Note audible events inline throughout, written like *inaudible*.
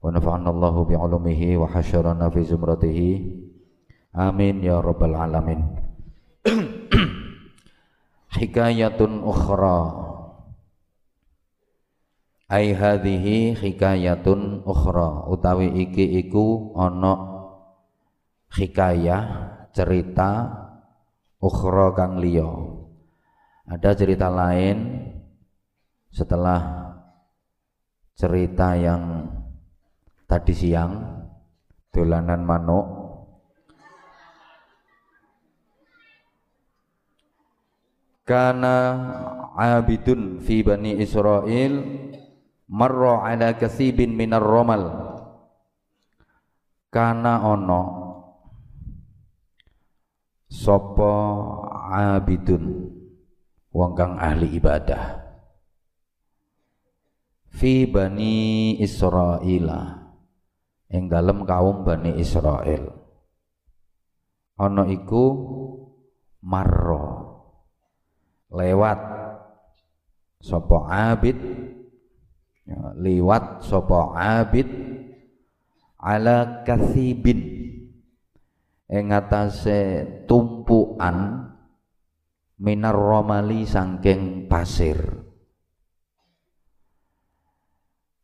bi 'ulumihi wa hasyarana fi zumratihi. Amin ya rabbal alamin. *clears throat* Hikayatun ukhra. Ai hikayatun ukhra utawi iki iku ana hikayah cerita ukhra kang liya. Ada cerita lain setelah cerita yang tadi siang dolanan manuk. Kana abidun fi bani Israel marra ala kasibin minar romal. Kana ono sopo abidun wong kang ahli ibadah. Fi bani Israila ing dalem kaum Bani Israel. Ana iku marro. Lewat sapa abid? Ya, liwat sapa abid? Ala kathibin. Ing atase tumpuan minar romali sangking pasir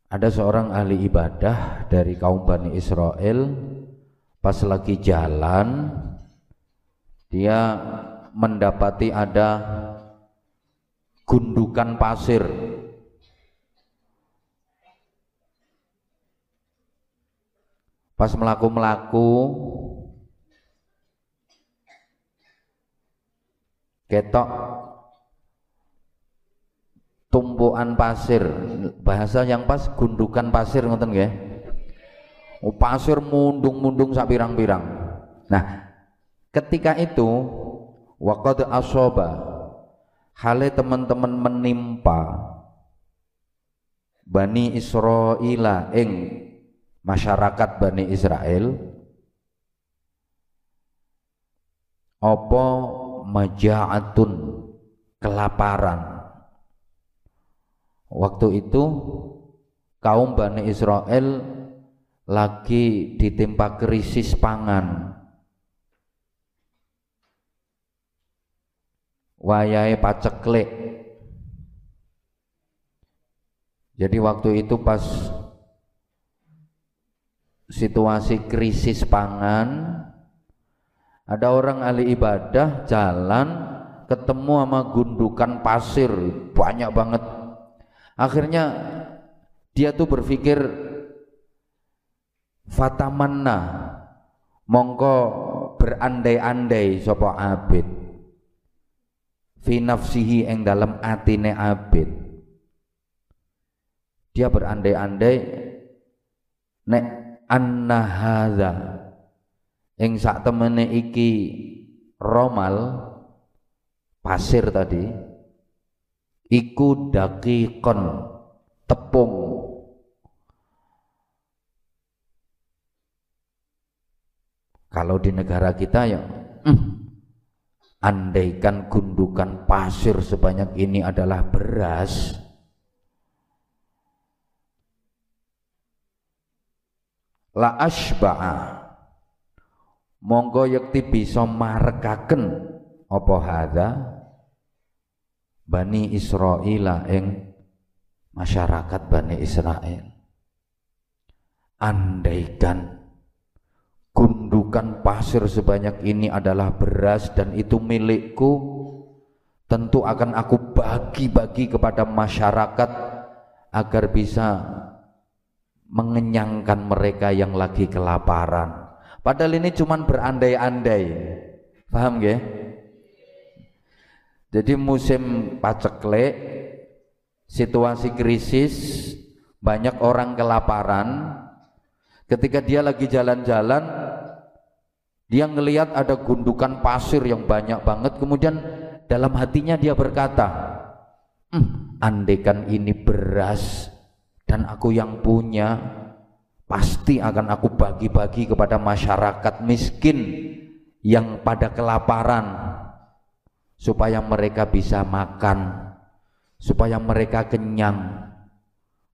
ada seorang ahli ibadah dari kaum Bani Israel. Pas lagi jalan dia mendapati ada gundukan pasir. Pas melaku-melaku ketok tumpuan pasir bahasa yang pas gundukan pasir ngoten nggih. Oh, pasir mundung-mundung sak pirang-pirang. Nah ketika itu waqad asoba hale teman-teman menimpa Bani Israila ing masyarakat Bani Israel apa majaatun kelaparan Waktu itu kaum Bani Israel lagi ditimpa krisis pangan. Wayai paceklek. Jadi waktu itu pas situasi krisis pangan ada orang ahli ibadah jalan ketemu sama gundukan pasir banyak banget akhirnya dia tuh berpikir fatamanna mongko berandai-andai sapa abid. Fi nafsihi ing dalam atine abid. Dia berandai-andai nek anna hadza ing sak temene iki romal pasir tadi iku dakikon tepung. Kalau di negara kita ya hmm, andaikan gundukan pasir sebanyak ini adalah beras la asba'a monggo yakti bisa marekaken apa hadza Bani Israel ing masyarakat Bani Israel andaikan gundukan pasir sebanyak ini adalah beras dan itu milikku tentu akan aku bagi-bagi kepada masyarakat agar bisa mengenyangkan mereka yang lagi kelaparan. Padahal ini cuma berandai-andai. Paham gak? Jadi musim paceklik, situasi krisis, Banyak orang kelaparan, ketika dia lagi jalan-jalan, dia ngelihat ada gundukan pasir yang banyak banget, kemudian dalam hatinya dia berkata, hm, andekan ini beras dan aku yang punya, pasti akan aku bagi-bagi kepada masyarakat miskin yang pada kelaparan supaya mereka bisa makan. Supaya mereka kenyang.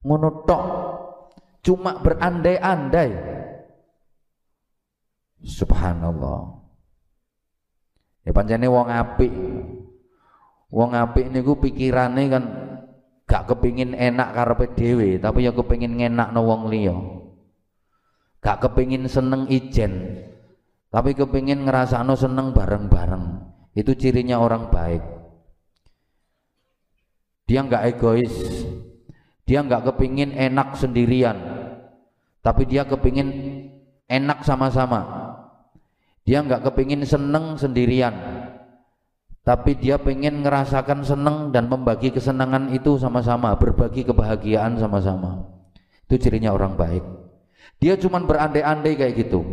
Ngono cuma berandai-andai. Subhanallah. Ya pancene wong apik. Wong apik niku pikirane kan gak kepingin enak karepe dhewe tapi ya kepingin no wong liya. Gak kepingin seneng ijen tapi kepingin ngerasano seneng bareng-bareng itu cirinya orang baik. Dia nggak egois, dia nggak kepingin enak sendirian, tapi dia kepingin enak sama-sama. Dia nggak kepingin seneng sendirian, tapi dia pengen ngerasakan seneng dan membagi kesenangan itu sama-sama, berbagi kebahagiaan sama-sama. Itu cirinya orang baik. Dia cuma berandai-andai kayak gitu.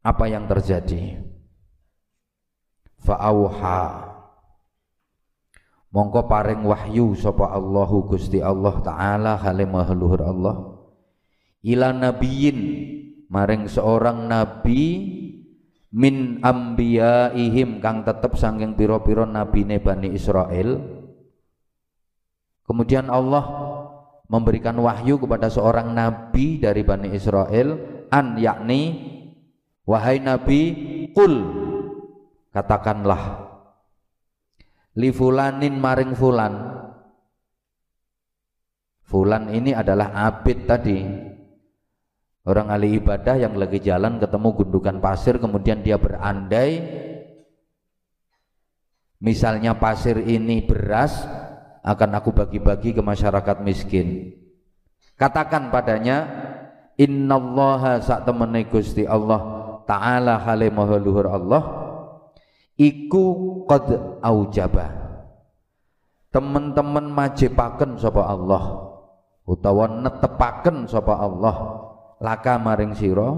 Apa yang terjadi? Fa'auha. Mongko paring wahyu sapa Allahu Gusti Allah taala hale mahluhur Allah. Ila nabiyin maring seorang nabi min ambiyaihim kang tetep sanging pira-pira nabine Bani Israel. Kemudian Allah memberikan wahyu kepada seorang nabi dari Bani Israel an yakni Wahai Nabi, kul katakanlah li fulanin maring fulan. Fulan ini adalah abid tadi. Orang ahli ibadah yang lagi jalan ketemu gundukan pasir kemudian dia berandai misalnya pasir ini beras akan aku bagi-bagi ke masyarakat miskin. Katakan padanya innallaha sak temene Gusti Allah taala hale maha luhur Allah iku qad aujaba. Teman-teman majipaken sapa Allah utawa netepaken sapa Allah laka maring sira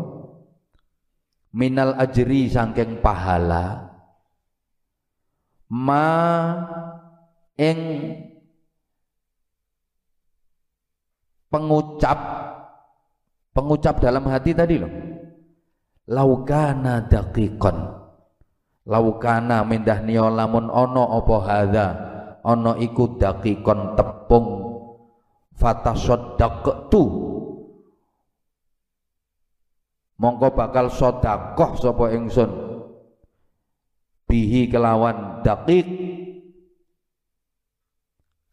minal ajri saking pahala ma ing pengucap pengucap dalam hati tadi loh laukana daqiqan laukana mindah niya lamun ana apa hadza? Ana iku daqiqan tepung. Fatasaddaqtu mongko bakal sedekah sapa ingsun? Bihi kelawan daqiq.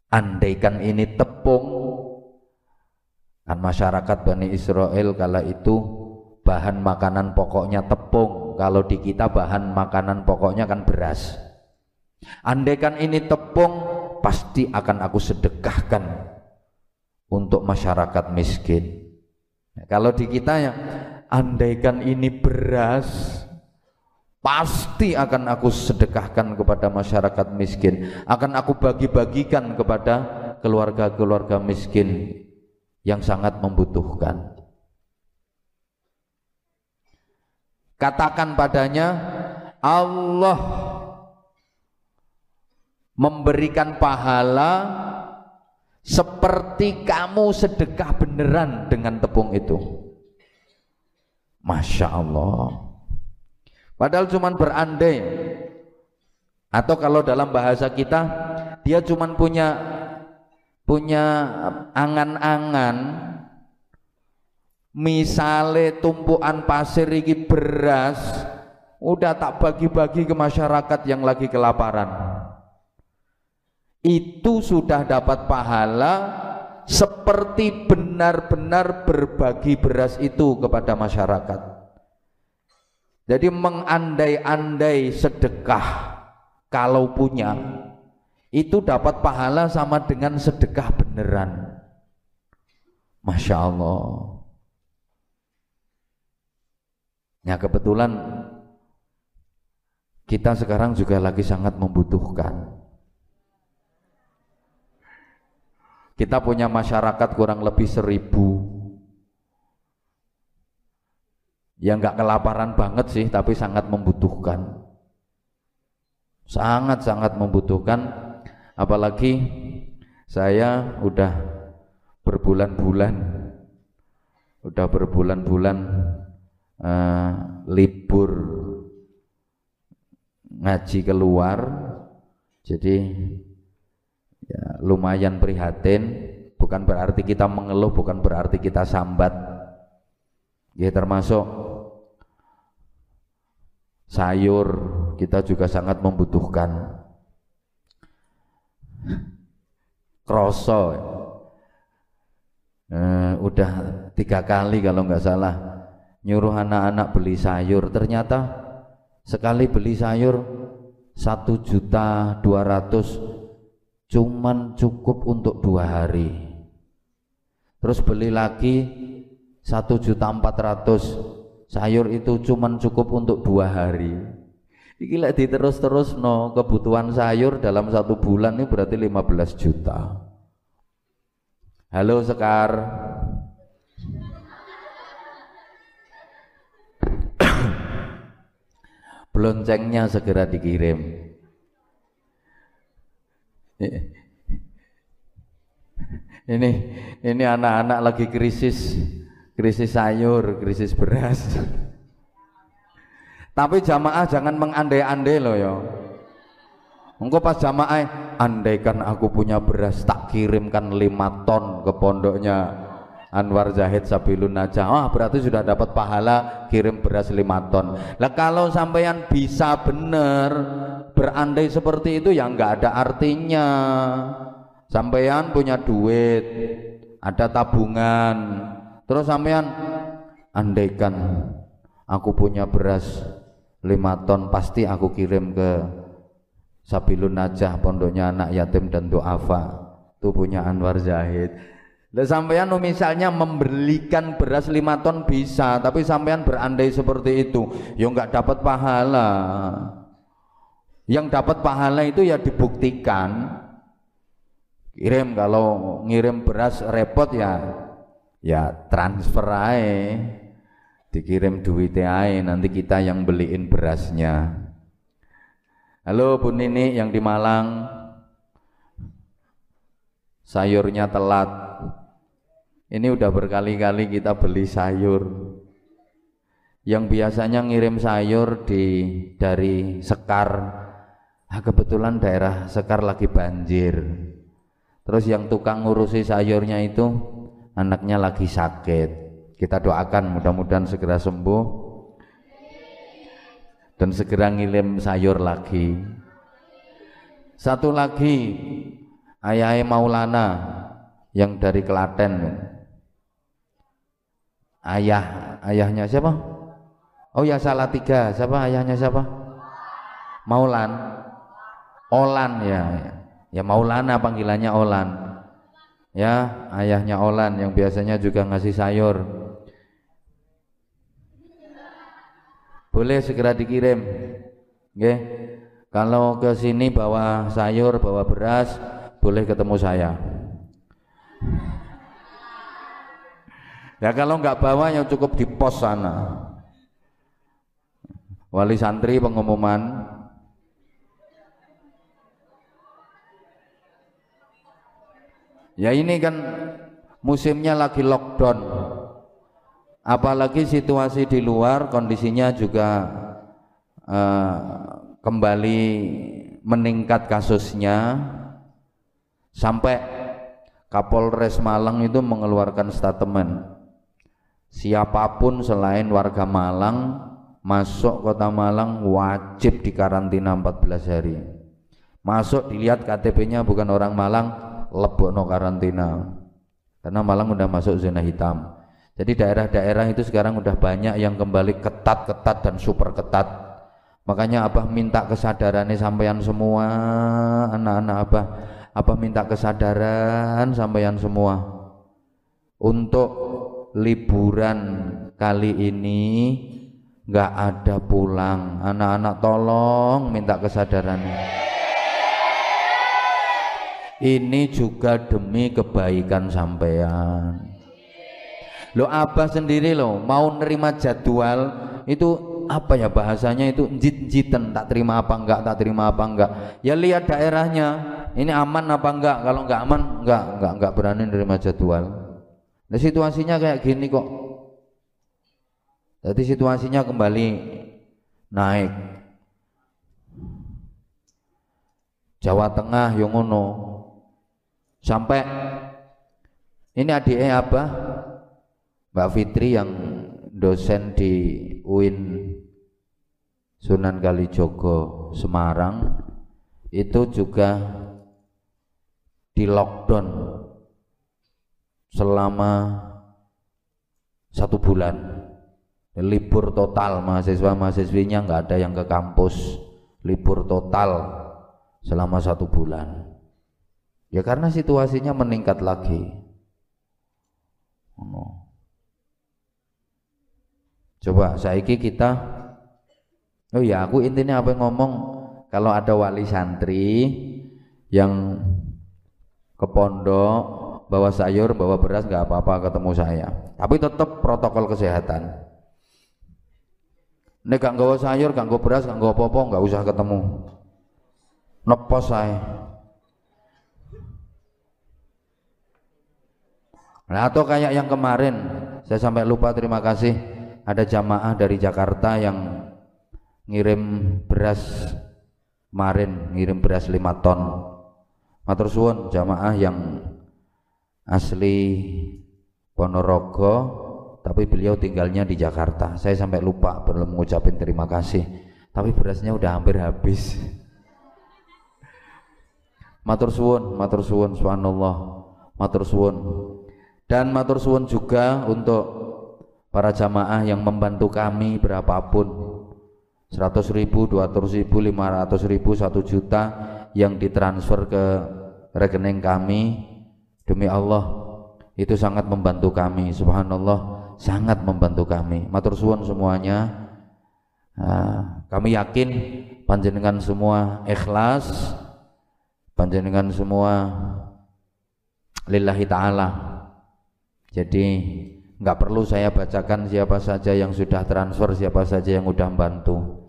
Andaikan ini tepung. Kan masyarakat Bani Israel kala itu bahan makanan pokoknya tepung. Kalau di kita bahan makanan pokoknya kan beras. Andaikan ini tepung pasti akan aku sedekahkan untuk masyarakat miskin. Kalau di kita ya andaikan ini beras pasti akan aku sedekahkan kepada masyarakat miskin. Akan aku bagi-bagikan kepada keluarga-keluarga miskin yang sangat membutuhkan Katakan padanya Allah memberikan pahala seperti kamu sedekah beneran dengan tepung itu. Masya Allah. Padahal cuma berandai. Atau kalau dalam bahasa kita, dia cuma punya punya angan-angan misale tumpuan pasir iki beras udah tak bagi-bagi ke masyarakat yang lagi kelaparan. Itu sudah dapat pahala seperti benar-benar berbagi beras itu kepada masyarakat. Jadi mengandai-andai sedekah kalau punya itu dapat pahala sama dengan sedekah beneran. Masya Allah Ya kebetulan kita sekarang juga lagi sangat membutuhkan. Kita punya masyarakat kurang lebih seribu. Yang nggak kelaparan banget sih tapi sangat membutuhkan. Sangat-sangat membutuhkan. Apalagi saya udah berbulan-bulan udah berbulan-bulan uh, libur ngaji keluar. Jadi ya, lumayan prihatin. Bukan berarti kita mengeluh bukan berarti kita sambat. Ya termasuk sayur kita juga sangat membutuhkan. Kroso. Eh, udah tiga kali kalau nggak salah nyuruh anak-anak beli sayur. Ternyata sekali beli sayur satu juta dua ratus cuman cukup untuk dua hari. Terus beli lagi satu juta empat ratus. Sayur itu cuman cukup untuk dua hari. Ini lek diterus-terus no kebutuhan sayur dalam satu bulan ini berarti 15 juta. Halo Sekar beloncengnya segera dikirim ini ini anak-anak lagi krisis krisis sayur, krisis beras. Tapi jamaah jangan mengandai-andai loh ya. Engkau pas jamaah, andaikan aku punya beras tak kirimkan lima ton ke pondoknya Anwar Zahid Sabilun Najah. Wah, berarti sudah dapat pahala kirim beras lima ton. Lah kalau sampean bisa bener berandai seperti itu ya nggak ada artinya. Sampean punya duit, ada tabungan, Terus sampean andaikan aku punya beras lima ton pasti aku kirim ke Sabilun Najah pondoknya anak yatim dan duafa itu punya Anwar Zahid Dan sampean misalnya membelikan beras lima ton bisa tapi sampean berandai seperti itu ya nggak dapat pahala. Yang dapat pahala itu ya dibuktikan. Kirim kalau ngirim beras repot ya ya transfer aja dikirim duit aja nanti kita yang beliin berasnya. Halo Bu Nini yang di Malang. Sayurnya telat ini udah berkali-kali kita beli sayur yang biasanya ngirim sayur di dari Sekar nah, kebetulan daerah Sekar lagi banjir terus yang tukang ngurusi sayurnya itu anaknya lagi sakit. Kita doakan mudah-mudahan segera sembuh dan segera ngirim sayur lagi. Satu lagi ayah Maulana yang dari Klaten. Ayah, ayahnya siapa? Oh ya salah tiga. Siapa ayahnya siapa? Maulan. Olan ya. Ya Maulana panggilannya Olan ya ayahnya Olan yang biasanya juga ngasih sayur boleh segera dikirim oke kalau ke sini bawa sayur bawa beras boleh ketemu saya ya kalau nggak bawa yang cukup di pos sana. Wali santri pengumuman. Ya ini kan musimnya lagi lockdown. Apalagi situasi di luar kondisinya juga uh, kembali meningkat kasusnya. Sampai Kapolres Malang itu mengeluarkan statement siapa pun selain warga Malang masuk kota Malang wajib dikarantina 14 hari. Masuk dilihat KTP-nya bukan orang Malang lebokno karantina. Karena Malang udah masuk zona hitam. Jadi daerah-daerah itu sekarang udah banyak yang kembali ketat-ketat dan super ketat makanya Abah minta kesadarannya sampeyan semua anak-anak Abah. Abah minta kesadaran sampeyan semua. Untuk liburan kali ini nggak ada pulang. Anak-anak tolong minta kesadarannya. Ini juga demi kebaikan sampean. Lo abah sendiri lo mau nerima jadwal itu apa ya bahasanya itu? Jit-jitan tak terima apa enggak tak terima apa enggak. Ya lihat daerahnya ini aman apa enggak? Kalau enggak aman enggak enggak enggak berani nerima jadwal nah situasinya kayak gini kok. Jadi situasinya kembali naik. Jawa Tengah yang ngono. Sampai ini adiknya apa Mbak Fitri yang dosen di UIN Sunan Kalijogo Semarang itu juga di lockdown selama satu bulan. Libur total mahasiswa mahasiswinya nggak ada yang ke kampus. Libur total selama satu bulan. Ya karena situasinya meningkat lagi. Coba saiki kita oh ya aku intinya apa yang ngomong kalau ada wali santri yang ke pondok bawa sayur bawa beras nggak apa-apa ketemu saya tapi tetap protokol kesehatan Nek gak nggawa sayur, gak nggawa beras, gak nggawa apa-apa, gak usah ketemu. Nepos saya. Nah, atau kayak yang kemarin, saya sampai lupa terima kasih ada jamaah dari Jakarta yang ngirim beras kemarin, ngirim beras 5 ton. Matur suwun jamaah yang asli Ponorogo tapi beliau tinggalnya di Jakarta. Saya sampai lupa belum mengucapkan terima kasih. Tapi berasnya udah hampir habis. Matur suwun, matur suwun subhanallah. Matur suwun. Dan matur suwun juga untuk para jamaah yang membantu kami berapapun 100 ribu, 200 ribu, 500 ribu, 1 juta yang ditransfer ke rekening kami demi Allah itu sangat membantu kami. Subhanallah sangat membantu kami. Matur suwun semuanya. Nah, kami yakin panjenengan semua ikhlas panjenengan semua lillahi ta'ala. Jadi nggak perlu saya bacakan siapa saja yang sudah transfer siapa saja yang sudah membantu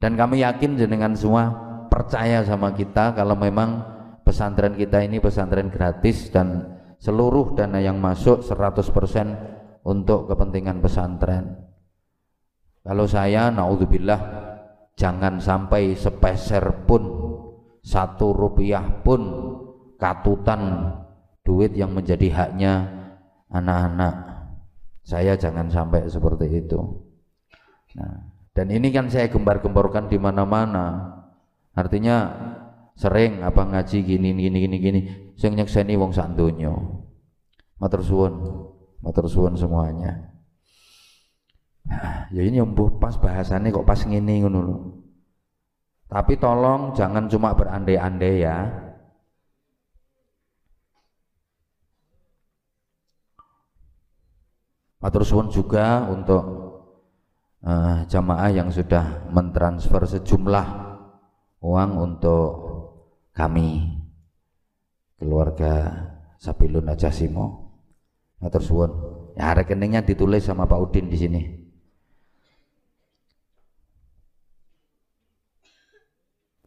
dan kami yakin jenengan semua percaya sama kita kalau memang pesantren kita ini pesantren gratis dan seluruh dana yang masuk 100% untuk kepentingan pesantren. Kalau saya naudzubillah jangan sampai sepeser pun satu rupiah pun katutan duit yang menjadi haknya anak-anak. Saya jangan sampai seperti itu. Nah, dan ini kan saya gembar-gemborkan di mana-mana. Artinya sering apa ngaji gini gini gini gini sing nyekseni wong sak donya. Matur suwun. Matur suwun semuanya. Ya ini embuh pas bahasannya kok pas ngini ngono Tapi tolong jangan cuma berandai-andai ya. Matur suwun juga untuk uh, jamaah yang sudah mentransfer sejumlah uang untuk kami keluarga Sabilun Najasimo Matur suwun. Ya rekeningnya ditulis sama Pak Udin di sini.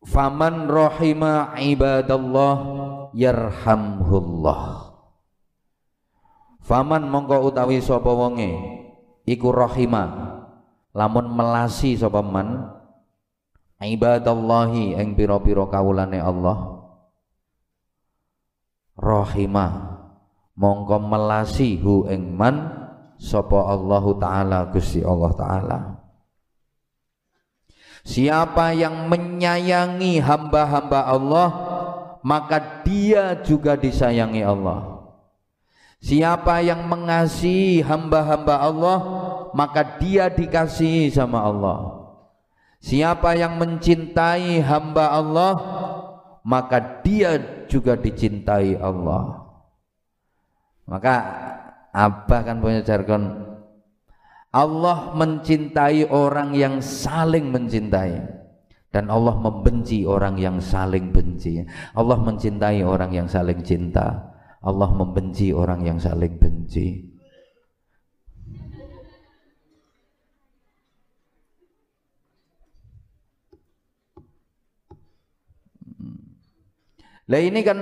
Faman rahima ibadallah yarhamhullah. Faman mongko utawi sapa wonge iku rahima lamun melasi sapa man ibadallahi ing pira-pira kawulane Allah. Rahimah. Mongko melasi hu ing man sapa Allah taala Gusti Allah taala. Siapa yang menyayangi hamba-hamba Allah maka dia juga disayangi Allah. Siapa yang mengasihi hamba-hamba Allah maka dia dikasihi sama Allah Siapa yang mencintai hamba Allah maka dia juga dicintai Allah maka Abah kan punya jargon Allah mencintai orang yang saling mencintai dan Allah membenci orang yang saling benci. Allah mencintai orang yang saling cinta. Allah membenci orang yang saling benci. Lah ini kan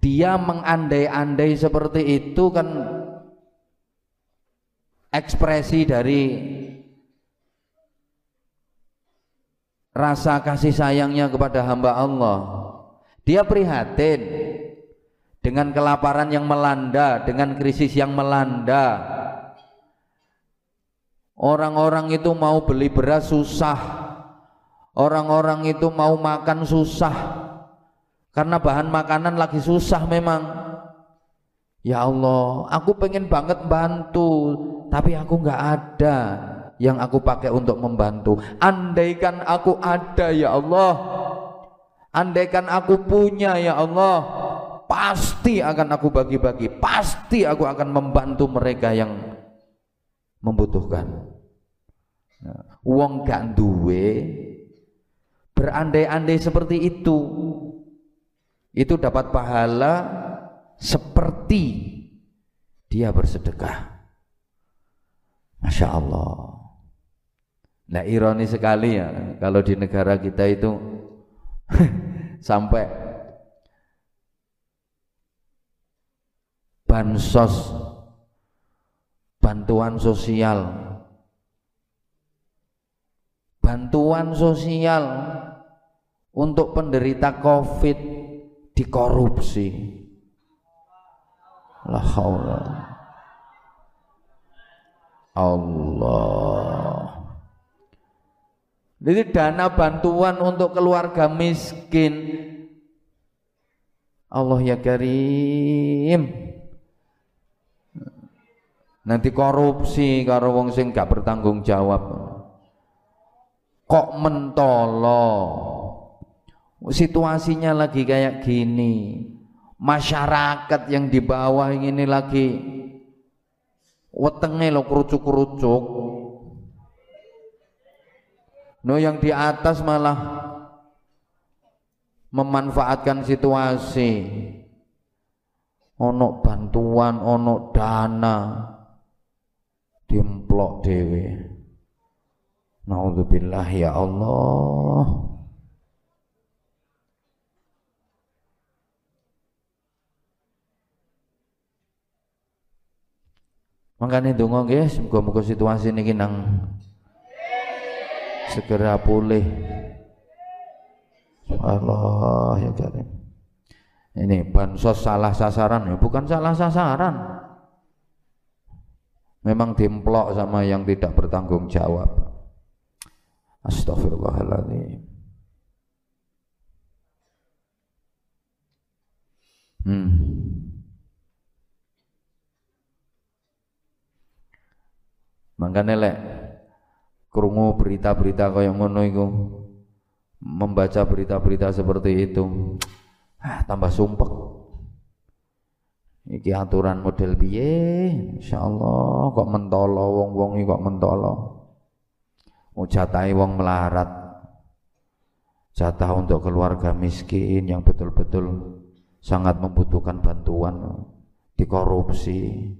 dia mengandai-andai seperti itu kan ekspresi dari rasa kasih sayangnya kepada hamba Allah. Dia prihatin dengan kelaparan yang melanda, dengan krisis yang melanda. Orang-orang itu mau beli beras susah. Orang-orang itu mau makan susah. Karena bahan makanan lagi susah memang. Ya Allah, aku pengen banget bantu, tapi aku nggak ada yang aku pakai untuk membantu. Andaikan aku ada ya Allah, andaikan aku punya ya Allah, pasti akan aku bagi-bagi, pasti aku akan membantu mereka yang membutuhkan. Wong gak duwe berandai-andai seperti itu itu dapat pahala seperti dia bersedekah. Masya Allah. Nah ironi sekali ya kalau di negara kita itu *laughs* sampai bansos bantuan sosial bantuan sosial untuk penderita covid dikorupsi la Allah jadi dana bantuan untuk keluarga miskin. Allah ya Karim. Nanti korupsi karo wong sing gak bertanggung jawab. Kok mentolo? Situasinya lagi kayak gini. Masyarakat yang di bawah ini lagi wetenge lo kerucuk-kerucuk No yang di atas malah memanfaatkan situasi. Ono bantuan, ono dana dimplok dewe. Nauzubillah ya Allah. Makanya donga guys, muga-muga situasi ini nang segera pulih. Allah ya Karim. Ini bansos salah sasaran ya bukan salah sasaran. Memang dimplok sama yang tidak bertanggung jawab astagfirullahaladzim hmm. makanya lek krungu berita-berita kaya ngono iku membaca berita-berita seperti itu ah, tambah sumpek. Iki aturan model piye? Insyaallah kok mentolo wong-wong kok mentolo ujatai wong melarat. Jatah untuk keluarga miskin yang betul-betul sangat membutuhkan bantuan. Dikorupsi.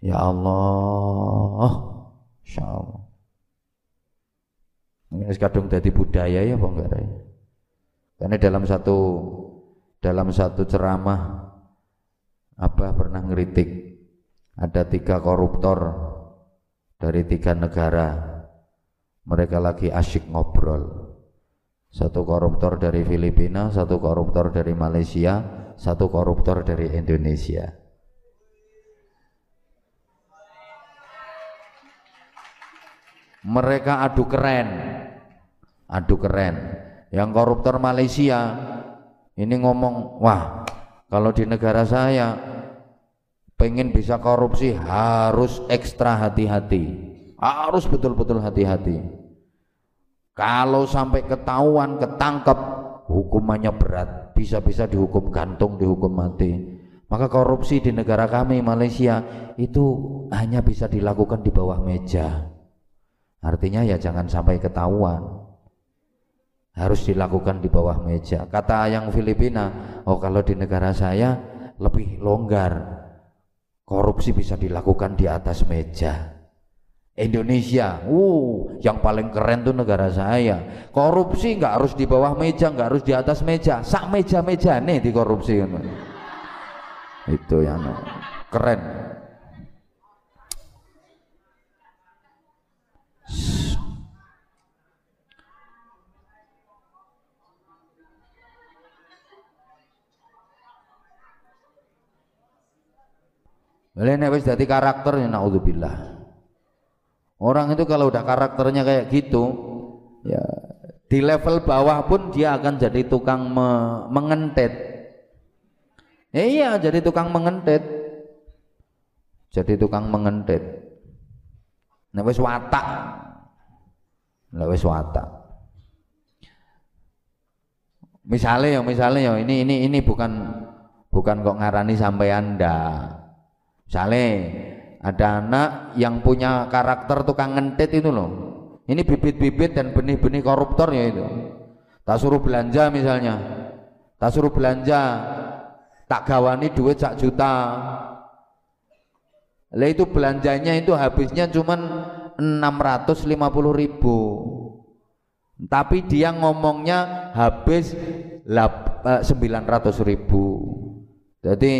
Ya Allah. Insyaallah. Ini kadung jadi budaya ya ya? Karena dalam satu dalam satu ceramah apa pernah ngeritik ada tiga koruptor dari tiga negara mereka lagi asyik ngobrol. Satu koruptor dari Filipina satu koruptor dari Malaysia satu koruptor dari Indonesia. Mereka adu keren. Adu keren. Yang koruptor Malaysia ini ngomong wah kalau di negara saya pengen bisa korupsi harus ekstra hati-hati harus betul-betul hati-hati kalau sampai ketahuan ketangkep hukumannya berat bisa-bisa dihukum gantung dihukum mati maka korupsi di negara kami Malaysia itu hanya bisa dilakukan di bawah meja Artinya ya jangan sampai ketahuan. Harus dilakukan di bawah meja. Kata yang Filipina, oh kalau di negara saya lebih longgar. Korupsi bisa dilakukan di atas meja. Indonesia, uh, yang paling keren tuh negara saya. Korupsi nggak harus di bawah meja, nggak harus di atas meja, sak meja-meja nih di korupsi. Itu yang keren. Boleh nek wis dadi karakter ya naudzubillah. Orang itu kalau udah karakternya kayak gitu, ya di level bawah pun dia akan jadi tukang me mengentet. Ya, iya, jadi tukang mengentet. Jadi tukang mengentet. Nek wis watak. Nek wis watak. Misalnya ya, misalnya ya, ini ini ini bukan bukan kok ngarani sampai anda Misalnya ada anak yang punya karakter tukang ngentit itu loh. Ini bibit-bibit dan benih-benih koruptor ya itu. Tak suruh belanja misalnya. Tak suruh belanja. Tak gawani duit sak juta. Lah itu belanjanya itu habisnya cuman 650 ribu. Tapi dia ngomongnya habis 900 eh, ribu. Jadi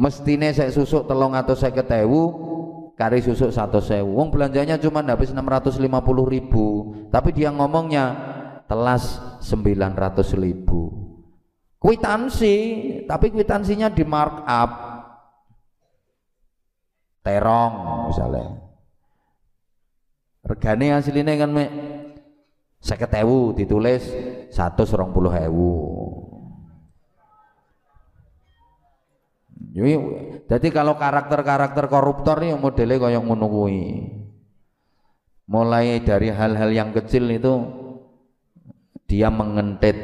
mestine saya susuk telung atau saya ketewu kari susuk satu sewu. Wong belanjanya cuma habis 650 ribu. Tapi dia ngomongnya telas 900 ribu. Kwitansi tapi kwitansinya di markup terong misalnya. Regane aslinya kan me saya ketewu ditulis satu serong puluh Jadi kalau karakter-karakter koruptor ini modelnya ngono kuwi. Mulai dari hal-hal yang kecil itu dia mengentit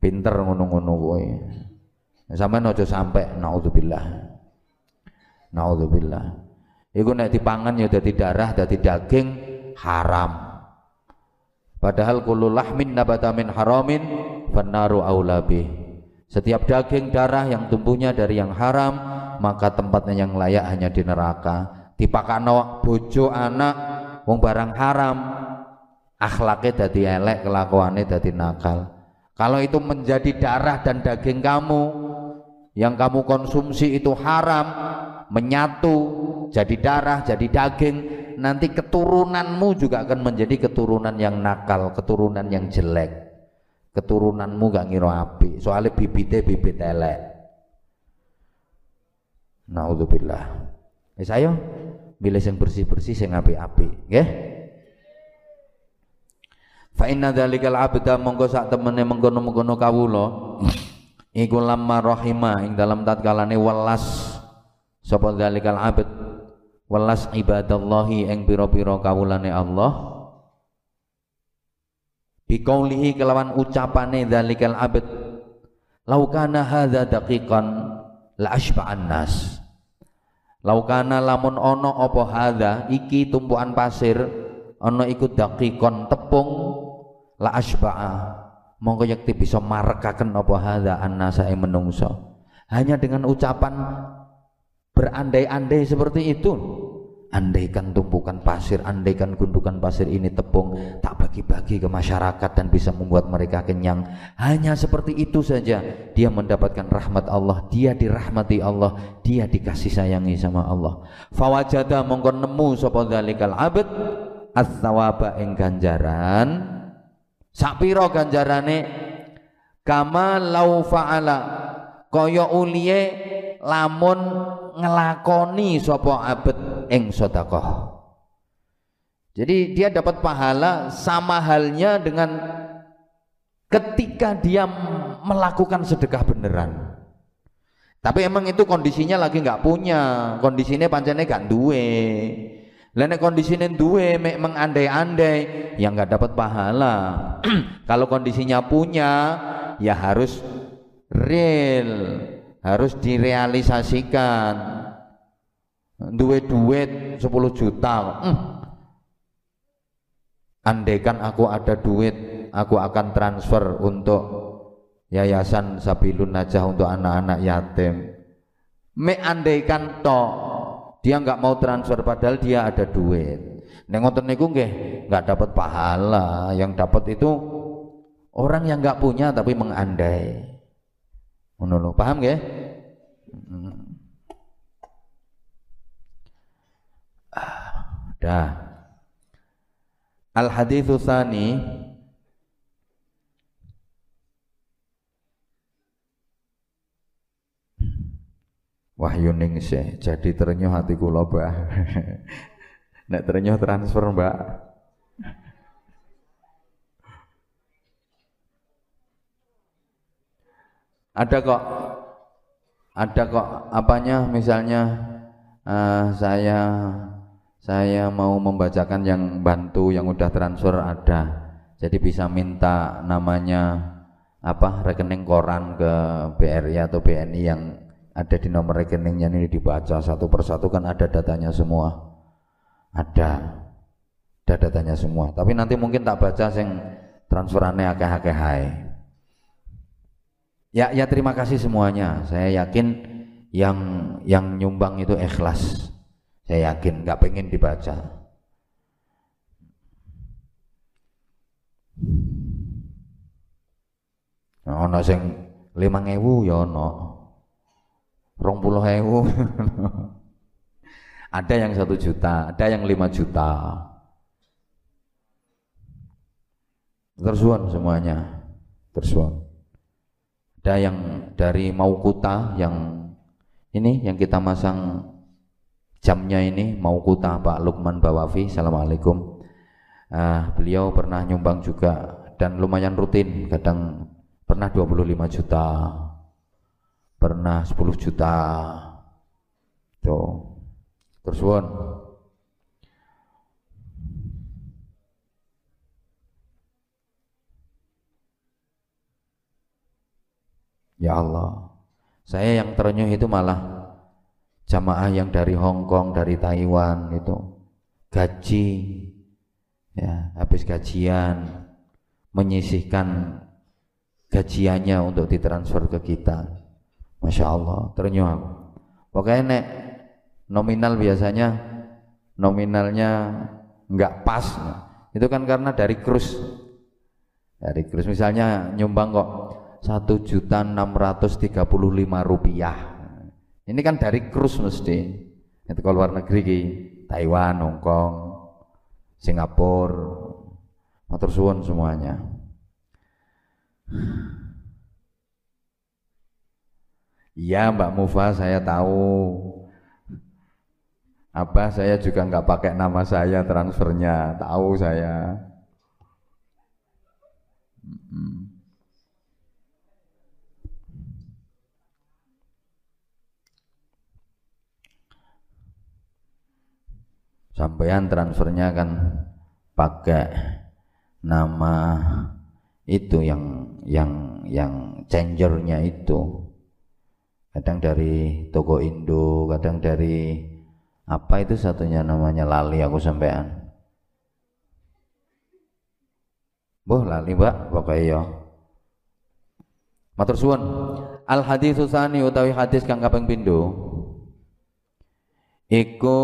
pinter ngono-ngono kuwi. Sampai aja sampai naudzubillah. Naudzubillah. Iku nek dipangan ya dadi darah, dadi daging haram. Padahal kullu lahmin nabata min haramin fannaru aula bih setiap daging darah yang tumbuhnya dari yang haram, maka tempatnya yang layak hanya di neraka. Dipakano bojo anak wong barang haram, akhlaknya jadi elek, kelakuannya jadi nakal. Kalau itu menjadi darah dan daging kamu yang kamu konsumsi itu haram, menyatu jadi darah, jadi daging, nanti keturunanmu juga akan menjadi keturunan yang nakal, keturunan yang jelek keturunanmu gak ngira api soalnya bibitnya bibit elek. Naudzubillah ya saya milih yang bersih-bersih yang api-api nggih. Fa inna dzalikal abda monggo sak temene mengkono-mengkono kawula. Iku lamma rahima ing dalam tatkalane welas. Sapa dzalikal abd? Welas ibadallahi ing pira-pira kawulane Allah biqaulihi kelawan ucapane dzalikal abd laukana hadza daqiqan la asba'an nas. Laukana lamun ono apa hadza iki tumpuan pasir ono iku daqiqon tepung la asba'a mongko yakti bisa marekaken apa hadza annasa ing menungso. Hanya dengan ucapan berandai-andai seperti itu andaikan tumpukan pasir, andaikan gundukan pasir ini tepung, tak bagi-bagi ke masyarakat dan bisa membuat mereka kenyang. Hanya seperti itu saja dia mendapatkan rahmat Allah, dia dirahmati Allah, dia dikasih sayangi sama Allah. Fawajada mongko nemu sapa dzalikal abad as-sawaba ing ganjaran. Sapiro ganjarane kama lau fa'ala kaya uliye lamun ngelakoni sapa abad ing sedekah. Jadi dia dapat pahala sama halnya dengan ketika dia melakukan sedekah beneran. Tapi emang itu kondisinya lagi nggak punya, kondisinya pancene gak duwe. Lainnya kondisinya duwe, mek mengandai-andai, yang nggak dapat pahala. *clears throat* Kalau kondisinya punya, ya harus real harus direalisasikan. Duit duit 10 juta. Hmm. andaikan aku ada duit aku akan transfer untuk yayasan Sabilun Najah untuk anak-anak yatim. Me andaikan toh dia nggak mau transfer padahal dia ada duit. Nengoten niku nggih nggak dapat pahala. Yang dapat itu orang yang nggak punya tapi mengandai ngono paham nggih dah al hadithu tsani Wahyu ningsih jadi ternyuh hati kula Mbak. *laughs* Nek ternyuh transfer Mbak. Ada kok ada kok apanya? Misalnya uh, saya saya mau membacakan yang bantu yang udah transfer ada. Jadi bisa minta namanya apa rekening koran ke BRI atau BNI yang ada di nomor rekeningnya ini dibaca satu persatu kan ada datanya semua. Ada ada datanya semua. Tapi nanti mungkin tak baca sing transferannya akeh-akeh hai ya ya terima kasih semuanya. Saya yakin yang yang nyumbang itu ikhlas. Saya yakin nggak pengen dibaca. Ono sing lima ngewu ya ono. rong puluh hewu *laughs* ada yang satu juta ada yang lima juta. Tersuan semuanya. Tersuan ada yang dari Maukuta yang ini yang kita masang jamnya ini Maukuta Pak Lukman Bawafi. Assalamualaikum. Uh, beliau pernah nyumbang juga dan lumayan rutin kadang pernah 25 juta pernah 10 juta. Tuh. Terus Ya Allah saya yang terenyuh itu malah jamaah yang dari Hong Kong dari Taiwan itu gaji ya habis gajian menyisihkan gajiannya untuk ditransfer ke kita Masya Allah, ternyuh aku. Pokoknya nek nominal biasanya nominalnya nggak pas. Itu kan karena dari krus. Dari krus misalnya nyumbang kok satu juta enam ratus tiga puluh lima rupiah. Ini kan dari krus mesti. Itu kalau luar negeri Taiwan, Hong Kong, Singapura, motor suwon semuanya. Iya Mbak Mufa saya tahu apa saya juga nggak pakai nama saya transfernya tahu saya sampean transfernya kan pakai nama itu yang yang yang changernya itu. Kadang dari toko Indo kadang dari apa itu satunya namanya lali aku sampean. Boh lali mbak pokoknya ya. Matur suwun. Al hadis susani utawi hadis kang kaping pindho? Iku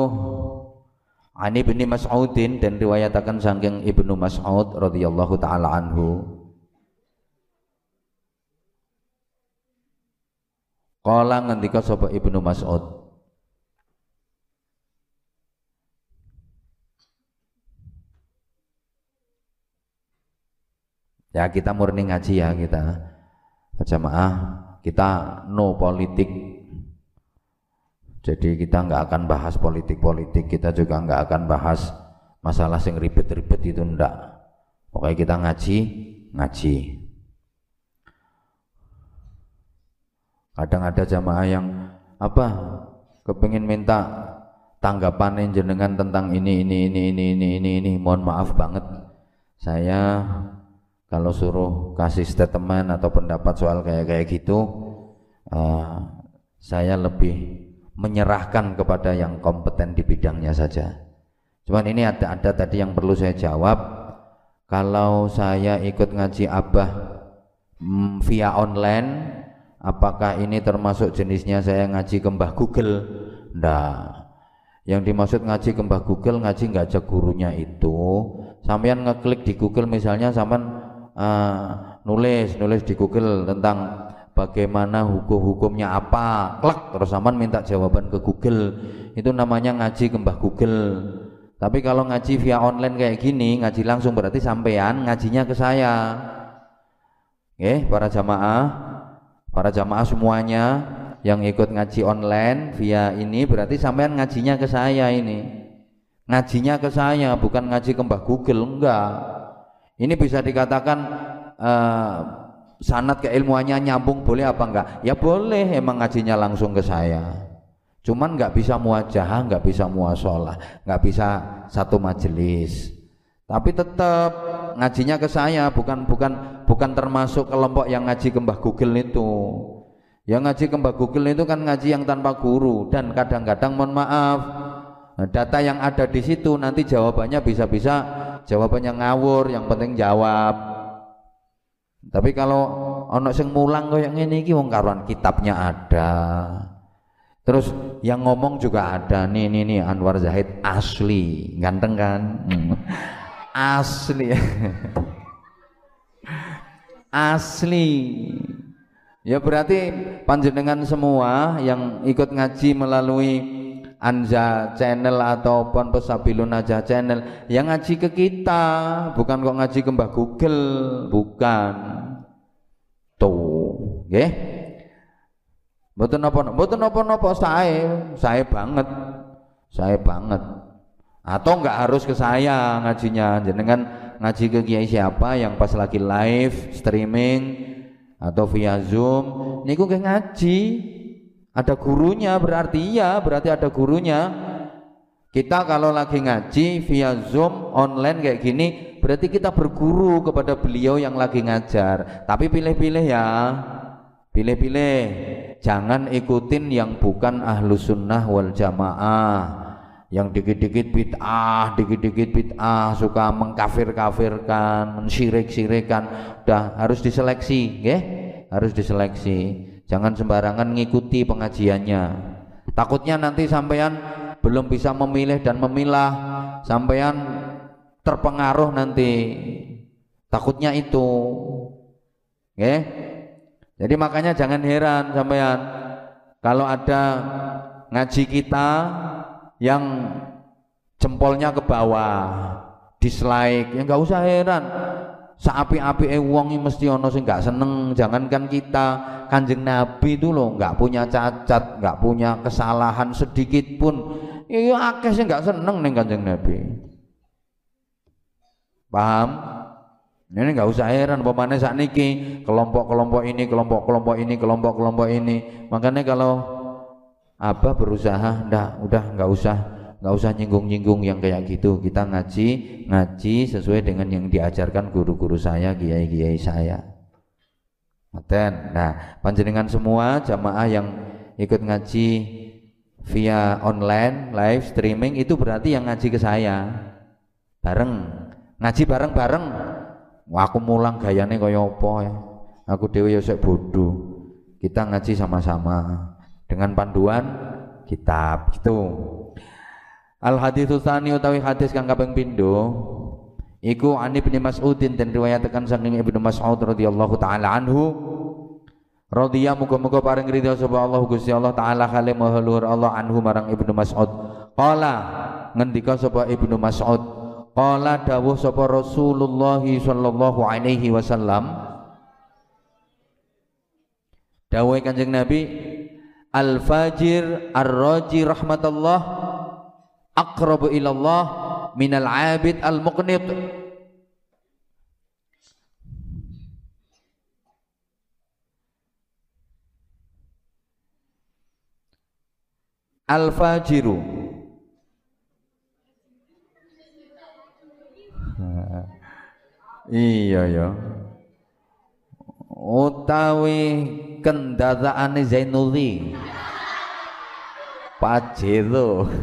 Ani bin Mas'udin dan riwayatakan saking Ibnu Mas'ud radhiyallahu taala anhu. Kala ngendika sapa Ibnu Mas'ud? Ya kita murni ngaji ya kita. Jamaah kita no politik jadi kita nggak akan bahas politik-politik kita juga nggak akan bahas masalah yang ribet-ribet itu ndak. Pokoknya kita ngaji ngaji. Kadang ada jamaah yang apa kepingin minta tanggapan jenengan tentang ini ini ini ini ini ini ini. Mohon maaf banget. Saya kalau suruh kasih statement atau pendapat soal kayak kayak gitu uh, saya lebih menyerahkan kepada yang kompeten di bidangnya saja. Cuman ini ada ada tadi yang perlu saya jawab. Kalau saya ikut ngaji Abah mm, via online apakah ini termasuk jenisnya saya ngaji ke Mbah Google? Ndak. Yang dimaksud ngaji ke Mbah Google ngaji nggak ada gurunya itu. Sampean ngeklik di Google misalnya sampean uh, nulis nulis di Google tentang bagaimana hukum-hukumnya apa klek terus sampean minta jawaban ke Google itu namanya ngaji ke Mbah Google tapi kalau ngaji via online kayak gini, ngaji langsung berarti sampean ngajinya ke saya. Oke, para jamaah, para jamaah semuanya yang ikut ngaji online via ini berarti sampean ngajinya ke saya ini. Ngajinya ke saya, bukan ngaji ke Mbah Google, enggak. Ini bisa dikatakan uh, sanat keilmuannya nyambung boleh apa enggak? Ya boleh, emang ngajinya langsung ke saya. Cuman nggak bisa muajah, nggak bisa muasalah, nggak bisa satu majelis. Tapi tetap ngajinya ke saya, bukan bukan bukan termasuk kelompok yang ngaji ke Mbah Google itu. Yang ngaji ke Mbah Google itu kan ngaji yang tanpa guru dan kadang-kadang mohon maaf data yang ada di situ nanti jawabannya bisa-bisa jawabannya ngawur, yang penting jawab. Tapi kalau ono sing mulang yang ini iki wong karuan kitabnya ada. Terus yang ngomong juga ada nih nih nih Anwar Zahid asli, ganteng kan? Hmm. Asli. *laughs* asli. Ya berarti panjenengan semua yang ikut ngaji melalui Anja channel atau Ponpes Sabilun Aja channel yang ngaji ke kita, bukan kok ngaji ke Mbah Google, bukan. Tuh, nggih. Mboten napa mboten napa-napa saya, saya banget. Saya banget. Atau enggak harus ke saya ngajinya, jenengan ngaji ke kiai siapa yang pas lagi live streaming atau via Zoom, niku ke ngaji. Ada gurunya berarti iya, berarti ada gurunya. Kita kalau lagi ngaji via Zoom online kayak gini, berarti kita berguru kepada beliau yang lagi ngajar. Tapi pilih-pilih ya. Pilih-pilih, jangan ikutin yang bukan ahlu sunnah wal jamaah yang dikit-dikit bid'ah, dikit-dikit bid'ah, suka mengkafir-kafirkan, mensyirik-syirikan, udah harus diseleksi, ya? Harus diseleksi. Jangan sembarangan ngikuti pengajiannya. Takutnya nanti sampean belum bisa memilih dan memilah, sampean terpengaruh nanti. Takutnya itu. Ya? Jadi makanya jangan heran sampean kalau ada ngaji kita yang jempolnya ke bawah, dislike, ya nggak usah heran. Seapi-api wong mesti ono sing nggak seneng, jangankan kita, kanjeng Nabi itu loh nggak punya cacat, nggak punya kesalahan sedikit pun. Iya akeh sih nggak seneng nih kanjeng Nabi. Paham? Ini nggak usah heran pemane saat niki kelompok-kelompok ini, kelompok-kelompok ini, kelompok-kelompok ini. Makanya kalau apa berusaha, ndak udah nggak usah nggak usah nyinggung-nyinggung yang kayak gitu. Kita ngaji ngaji sesuai dengan yang diajarkan guru-guru saya, kiai-kiai saya. Nah, panjenengan semua jamaah yang ikut ngaji via online live streaming itu berarti yang ngaji ke saya. Bareng. Ngaji bareng-bareng. Aku mulang gayane kaya apa ya? Aku dewi ya bodoh kita ngaji sama-sama. Dengan panduan kitab gitu. Al haditsu tsani utawi hadis kang kaping pindho iku ani bin Mas'udin dan riwayatkan saking Ibnu Mas'ud radhiyallahu taala anhu radhiya muga-muga paring ridha sapa Allah Gusti Allah taala kale maha Allah anhu marang Ibnu Mas'ud. Qala ngendika sapa Ibnu Mas'ud. Qala dawuh sapa Rasulullah sallallahu alaihi wasallam. Dawuh Kanjeng Nabi Al-fajir ar-raji rahmatullah aqrabu ilallah minal abid al-muqnit Al-fajiru. *laughs* Iya ya. Utawi kendaraane Zainuli. *laughs* Pajero. *laughs*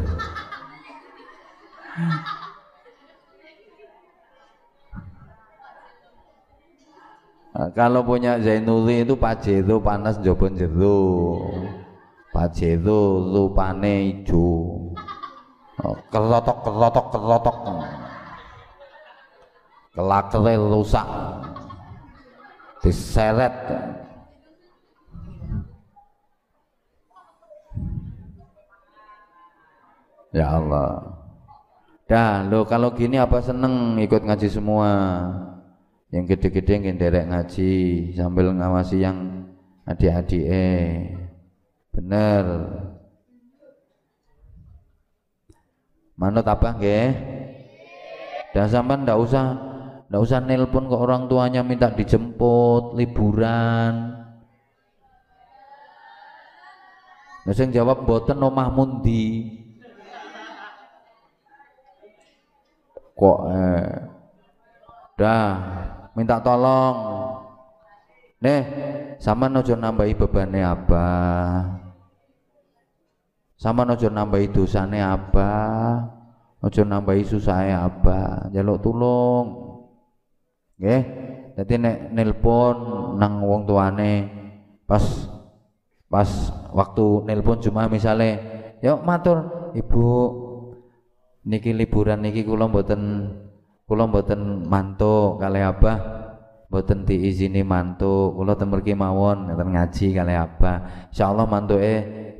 Kalau punya Zainuli itu Pajero panas jobon jero. Pajero rupane ijo. Oh, kelotok kelotok kelotok. Kelakere rusak. Diseret. Ya Allah. Dah, lo kalau gini apa seneng ikut ngaji semua? Yang gede-gede yang derek ngaji sambil ngawasi yang adik-adik eh. Bener. Manut apa nggih? Dah sampean ndak usah ndak usah nelpon ke orang tuanya minta dijemput liburan. Nah, jawab mboten omah mundi. kok eh, dah minta tolong nih sama nojo nambahi bebannya apa sama nojo nambahi dosane apa? Nojo nambahi susahnya apa? Jaluk tulung. Nggih. Jadi nek nelpon nang wong tuane pas pas waktu nelpon cuma misalnya yuk matur ibu niki liburan niki kula mboten kula mboten mantuk kali apa mboten diizini mantuk kula temerki mawon ngaji kali apa insyaallah mantuke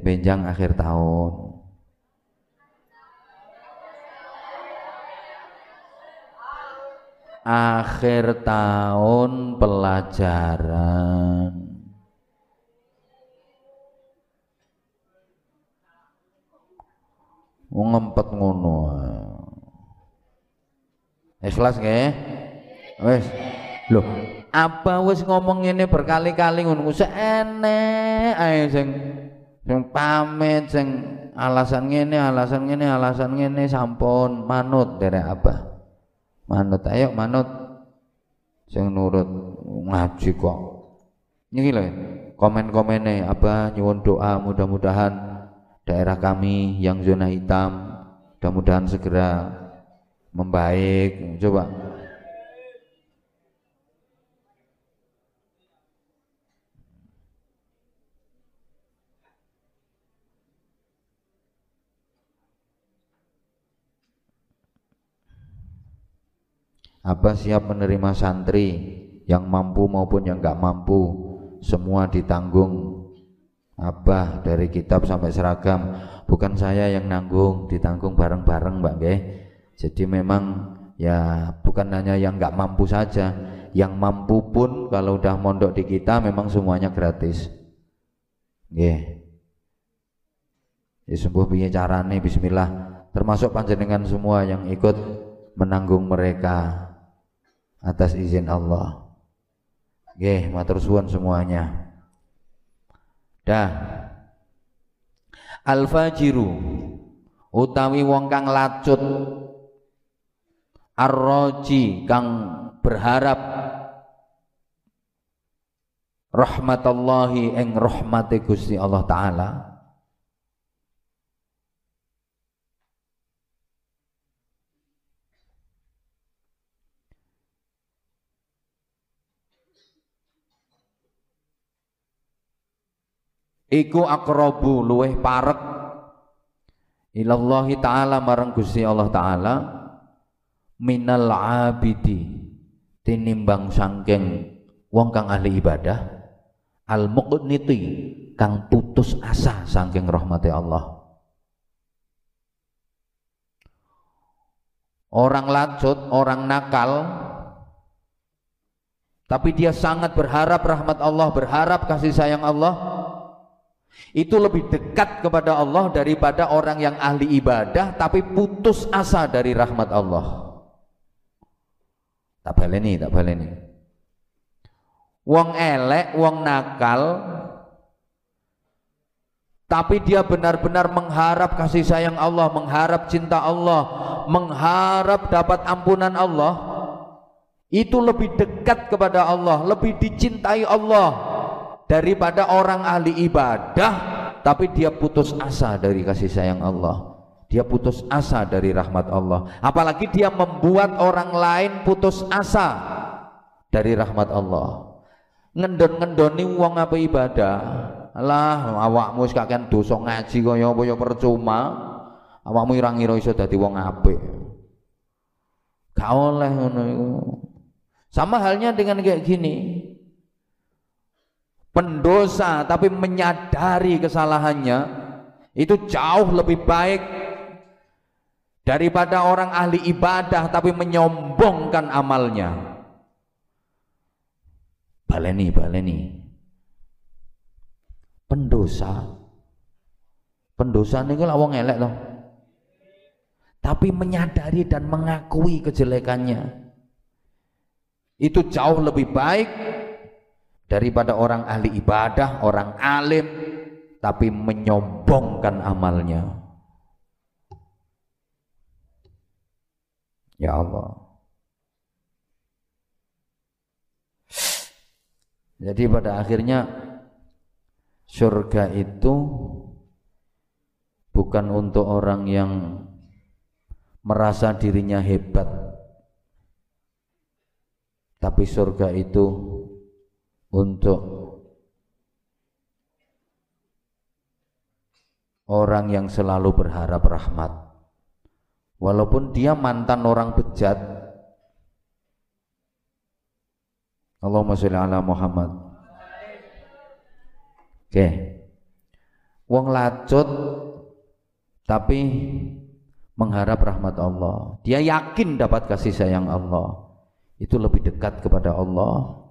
benjang akhir tahun. Akhir tahun pelajaran. Ngempet ngono. Ikhlas nggih? Wis. Lho apa wis ngomong ini berkali-kali ngono? Seenek ae sing sing pamit sing alasan ngene alasan ngene alasan ngene sampun manut derek apa manut ayo manut. Sing nurut ngaji kok. Ini lho komen-komene apa nyuwun doa mudah-mudahan daerah kami yang zona hitam mudah-mudahan segera membaik. Coba Abah siap menerima santri yang mampu maupun yang nggak mampu semua ditanggung. Abah dari kitab sampai seragam bukan saya yang nanggung ditanggung bareng-bareng Mbak Nggih. Jadi memang ya bukan hanya yang nggak mampu saja yang mampu pun kalau udah mondok di kita memang semuanya gratis. Nggih. Ya sembuh piye carane bismillah. Termasuk panjenengan semua yang ikut menanggung mereka atas izin Allah. Nggih matur suwun semuanya. Dah. Al fajiru utawi wong kang lacut arroji kang berharap rahmatallahi ing rahmate Gusti Allah taala iku akrobu luweh parek. Ilallahi ta'ala marang Gusti Allah ta'ala minal abidi tinimbang sangking wong kang ahli ibadah al muqniti kang putus asa sangking rahmati Allah. Orang lanjut orang nakal tapi dia sangat berharap rahmat Allah berharap kasih sayang Allah itu lebih dekat kepada Allah daripada orang yang ahli ibadah tapi putus asa dari rahmat Allah. Tak baleni tak baleni wong elek wong nakal tapi dia benar-benar mengharap kasih sayang Allah, mengharap cinta Allah, mengharap dapat ampunan Allah, itu lebih dekat kepada Allah, lebih dicintai Allah daripada orang ahli ibadah tapi dia putus asa dari kasih sayang Allah dia putus asa dari rahmat Allah apalagi dia membuat orang lain putus asa dari rahmat Allah ngendon-ngendoni wong apa ibadah. Alah, awakmu kakean dosa ngaji kaya apa ya percuma. Awakmu irang-ira iso dadi wong apik. Gak oleh ngono. Sama halnya dengan kayak gini. Pendosa tapi menyadari kesalahannya itu jauh lebih baik daripada orang ahli ibadah tapi menyombongkan amalnya. Baleni, baleni. Pendosa. Pendosa ini kan wong elek loh. Tapi menyadari dan mengakui kejelekannya itu jauh lebih baik daripada orang ahli ibadah, orang alim tapi menyombongkan amalnya. Ya Allah. Jadi pada akhirnya surga itu bukan untuk orang yang merasa dirinya hebat tapi surga itu untuk orang yang selalu berharap rahmat. Walaupun dia mantan orang bejat. Allahumma sholli ala Muhammad. Oke. Okay. wong lacut tapi mengharap rahmat Allah. Dia yakin dapat kasih sayang Allah. Itu lebih dekat kepada Allah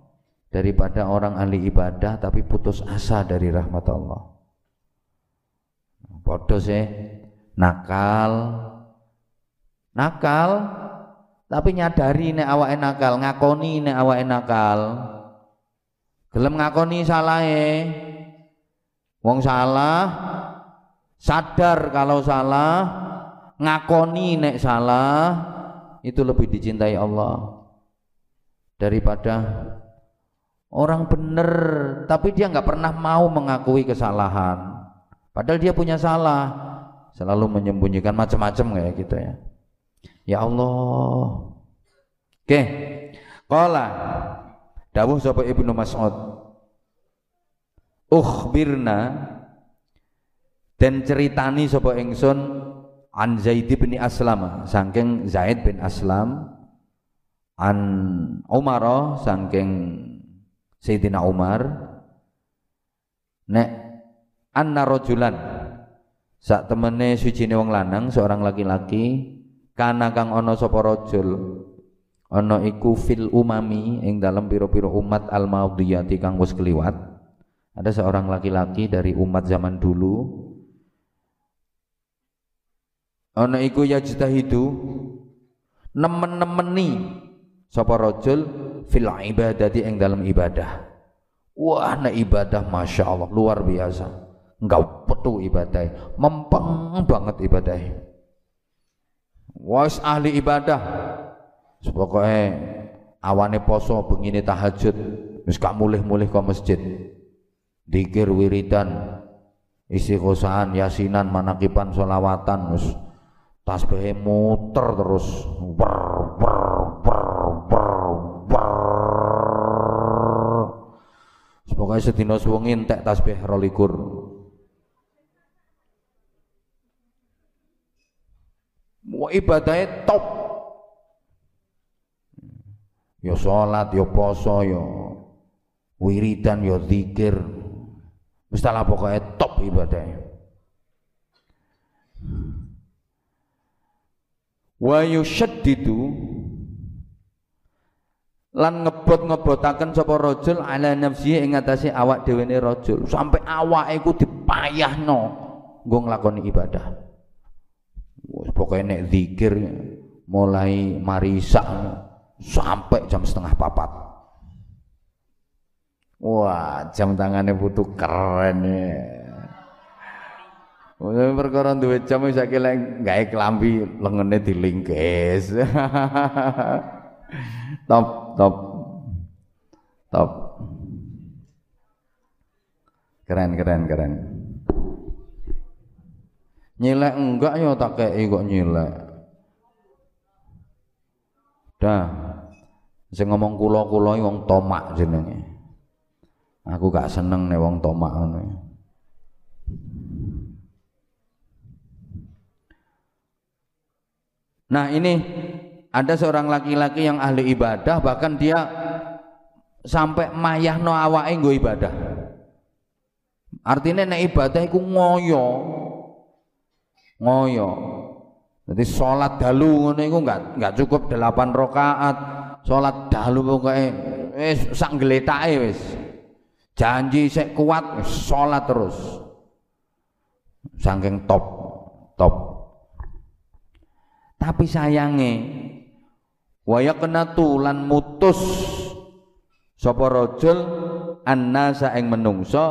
daripada orang ahli ibadah tapi putus asa dari rahmat Allah. Bodoh sih, nakal, nakal, tapi nyadari nek awake nakal, ngakoni nek awake nakal. Gelem ngakoni salahe. Wong salah, sadar kalau salah, ngakoni nek salah, itu lebih dicintai Allah daripada orang benar tapi dia nggak pernah mau mengakui kesalahan. Padahal dia punya salah. Selalu menyembunyikan macam-macam kayak gitu ya. Ya Allah. Oke. Okay. Qala. Dawuh sapa Ibnu Mas'ud. Ukhbirna. Dan ceritani sapa ingsun an Zaid bin Aslam. Saking Zaid bin Aslam. An Umar saking Sayyidina Umar nek anna rajulan sak temene sucine wong lanang seorang laki-laki kana kang ana sapa rajul ana iku fil umami ing dalam pira-pira umat al madiyati kang wis keliwat ada seorang laki-laki dari umat zaman dulu ana iku yajtahidu nemen-nemeni sapa rajul fil ibadati ing dalam ibadah. Wah na ibadah masya Allah luar biasa. Enggak petu ibadah mempeng banget ibadah was ahli ibadah. Pokoknya awane poso begini tahajud. Wis gak mulih-mulih ke masjid. Dikir wiridan isi kosahan yasinan manakipan solawatan wis tasbih muter terus. Ber Pokoknya sedina suwengi entek tasbih rolikur. Mau ibadahnya top. Ya sholat, ya poso, ya wiridan, ya zikir. Mestilah pokoknya top ibadahnya. Wa yushaddidu lan ngebot-ngebotaken sapa rajul ala nafsi ing atase awak dhewe ne rajul. Sampai awake iku dipayahno nggo nglakoni ibadah. Wis pokoke nek zikir mulai marisak sampai jam setengah papat. Wah jam tangannya butuh keren ya Mungkin perkara duwe jam saiki lek gawe klambi lengene dilingkis. *laughs* Top top. Top. Keren keren keren. Nyilek enggak ya tak kei kok nyilek. Dah. Saya ngomong kulo kulo wong tomak jenenge. Aku gak seneng nek wong tomak ngono. Nah, ini ada seorang laki-laki yang ahli ibadah bahkan dia sampai mayah no awake nggo ibadah. Artinya nek ibadah iku ngoyo. Ngoyo. Jadi sholat dalu ngono iku enggak enggak cukup 8 rakaat. Sholat dalu pokoknya wis sak gletake wis. Janji sik kuat sholat terus. Saking top top. Tapi sayange waya kena tulan mutus. Sapa rajul annasa ing menungso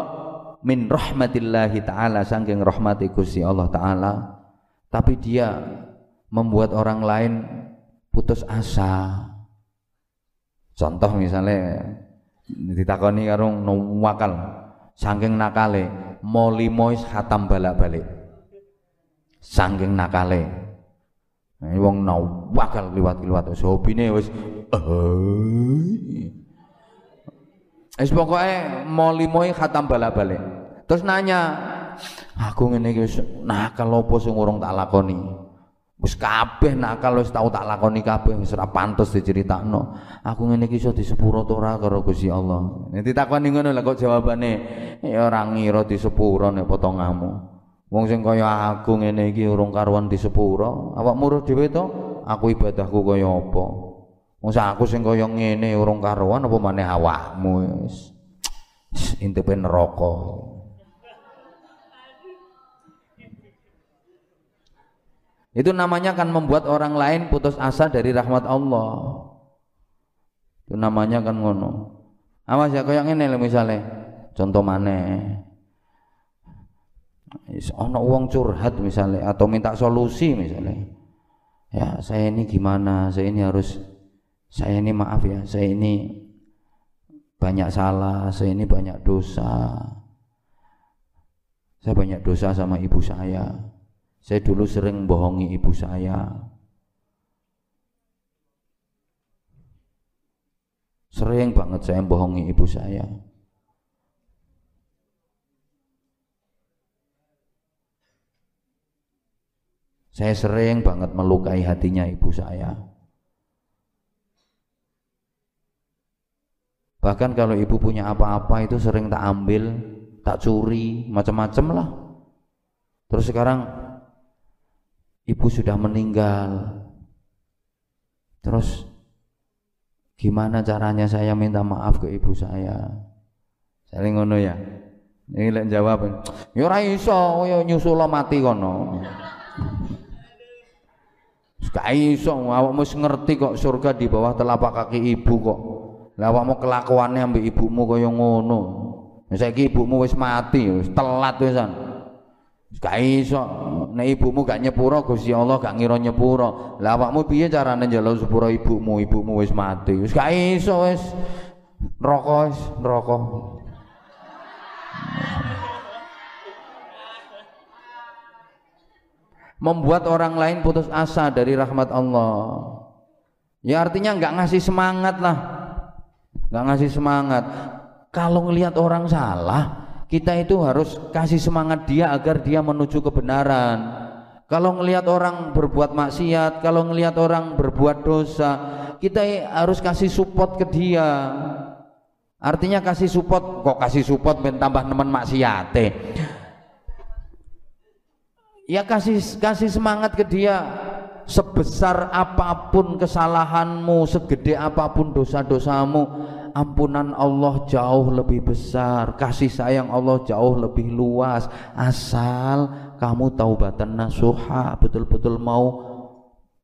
min rahmatillahi taala saking rahmati Gusti Allah taala. Tapi dia membuat orang lain putus asa. Contoh misalnya ditakoni karo wakal saking nakale mau limois hatam balak-balik. Saking nakale Nah, wong nawakal liwat-liwat wis hobine wis Wis pokoke molimoe khatam bala-balik. Terus nanya, aku ngene iki nakal opo sing urung tak lakoni? Wis kabeh nakal wis tau tak lakoni kabeh wis ora pantes diceritakno. Aku ngene iki iso disepuro to ora karo Gusti Allah. Nek ditakoni ngono lah kok jawabane ya ora ngira disepuro nek potonganmu. Wong sing kaya aku ngene iki urung karuan di sepuro, awakmu roh dhewe to, aku ibadahku kaya apa? Wong aku sing kaya ngene urung karuan apa maneh awakmu wis. Intipe neraka. Itu namanya kan membuat orang lain putus asa dari rahmat Allah. Itu namanya kan ngono. Awas ya kaya ngene misalnya. Contoh maneh ono uang curhat misalnya atau minta solusi misalnya. Ya saya ini gimana? Saya ini harus saya ini maaf ya saya ini banyak salah saya ini banyak dosa. Saya banyak dosa sama ibu saya. Saya dulu sering bohongi ibu saya. Sering banget saya bohongi ibu saya Saya sering banget melukai hatinya ibu saya. Bahkan kalau ibu punya apa-apa itu sering tak ambil, tak curi, macam-macam lah. Terus sekarang ibu sudah meninggal. Terus gimana caranya saya minta maaf ke ibu saya? Saya ngono ya. Ini lek jawab. Ya ora iso, nyusul mati kono. Gak iso awakmu ngerti kok surga di bawah telapak kaki ibu kok. Lah awakmu kelakuannya ambek ibumu kaya ngono. Saiki ibumu wis mati, wis telat wisan. Gak iso nek ibumu gak nyepuro Gusti Allah gak ngira nyepuro. Lah awakmu piye carane njaluk sepuro ibumu? Ibumu wis mati. Wis gak iso wis. Neraka wis, neraka. Membuat orang lain putus asa dari rahmat Allah. Ya artinya nggak ngasih semangat lah. Nggak ngasih semangat. Kalau ngelihat orang salah kita itu harus kasih semangat dia agar dia menuju kebenaran. Kalau ngelihat orang berbuat maksiat kalau ngelihat orang berbuat dosa kita harus kasih support ke dia. Artinya kasih support kok kasih support ben tambah nemen maksiat ya kasih kasih semangat ke dia. Sebesar apa pun kesalahanmu segede apa pun dosa-dosamu ampunan Allah jauh lebih besar. Kasih sayang Allah jauh lebih luas. Asal kamu taubatan nasuha betul-betul mau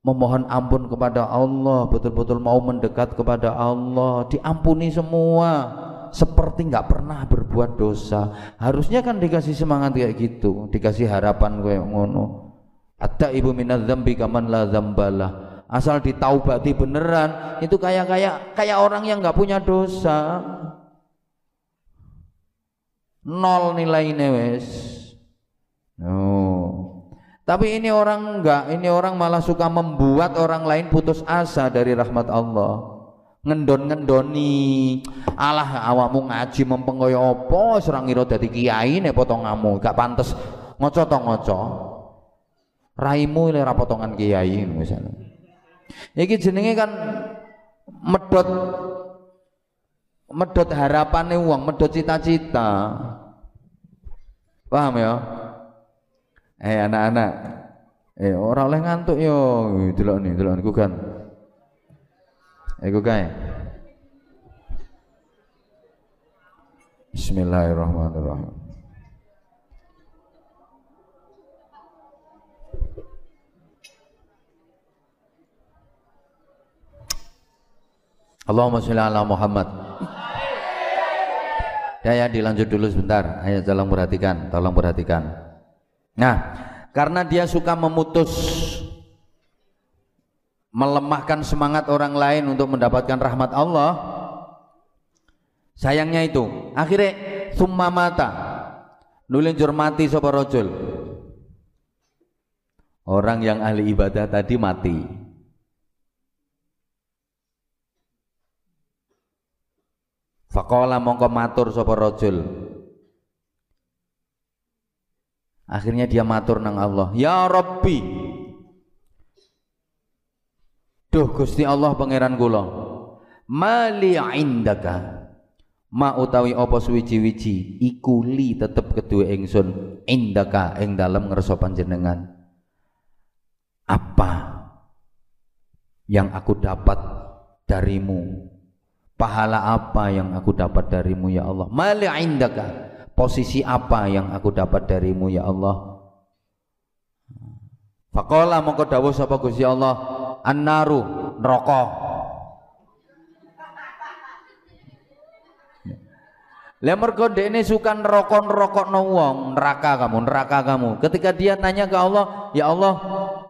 memohon ampun kepada Allah betul-betul mau mendekat kepada Allah diampuni semua seperti nggak pernah berbuat dosa. Harusnya kan dikasih semangat kayak gitu dikasih harapan kayak ngono. Ada ibu minat zambi kaman la zambalah asal ditaubati beneran itu kayak kayak kayak orang yang nggak punya dosa. Nol nilainya wes. Oh. Tapi ini orang enggak ini orang malah suka membuat orang lain putus asa dari rahmat Allah ngendon-ngendoni. Alah awakmu ngaji mempeng kaya apa? Serang ngira dadi kiai nek gak pantes. Ngoco to ngoco. Raimu ini ra potongan kiai misalnya iki jenenge kan medot medot harapane uang medot cita-cita. Paham ya? Eh anak-anak. Eh orang oleh ngantuk yo delok nih delok niku kan Iku kae. Bismillahirrahmanirrahim. Allahumma sholli ala Muhammad. Ya ya dilanjut dulu sebentar. Ayo tolong perhatikan, tolong perhatikan. Nah, karena dia suka memutus melemahkan semangat orang lain untuk mendapatkan rahmat Allah. Sayangnya itu. Akhirnya summa mata. Nulinjur mati sapa rojul. Orang yang ahli ibadah tadi mati. Fakola mongko matur sapa rojul. Akhirnya dia matur nang Allah. Ya Rabbi Duh Gusti Allah pangeran kula. Mali indaka. Ma utawi apa suwiji-wiji iku li tetep kedue ingsun indaka ing dalem ngersa panjenengan. Apa yang aku dapat darimu? Pahala apa yang aku dapat darimu ya Allah? Mali indaka. Posisi apa yang aku dapat darimu ya Allah? Faqala mongko dawuh sapa Gusti Allah, annaru neraka Lah mergo ini suka neraka-nerakakno wong, neraka kamu, neraka kamu. Ketika dia tanya ke Allah, "Ya Allah,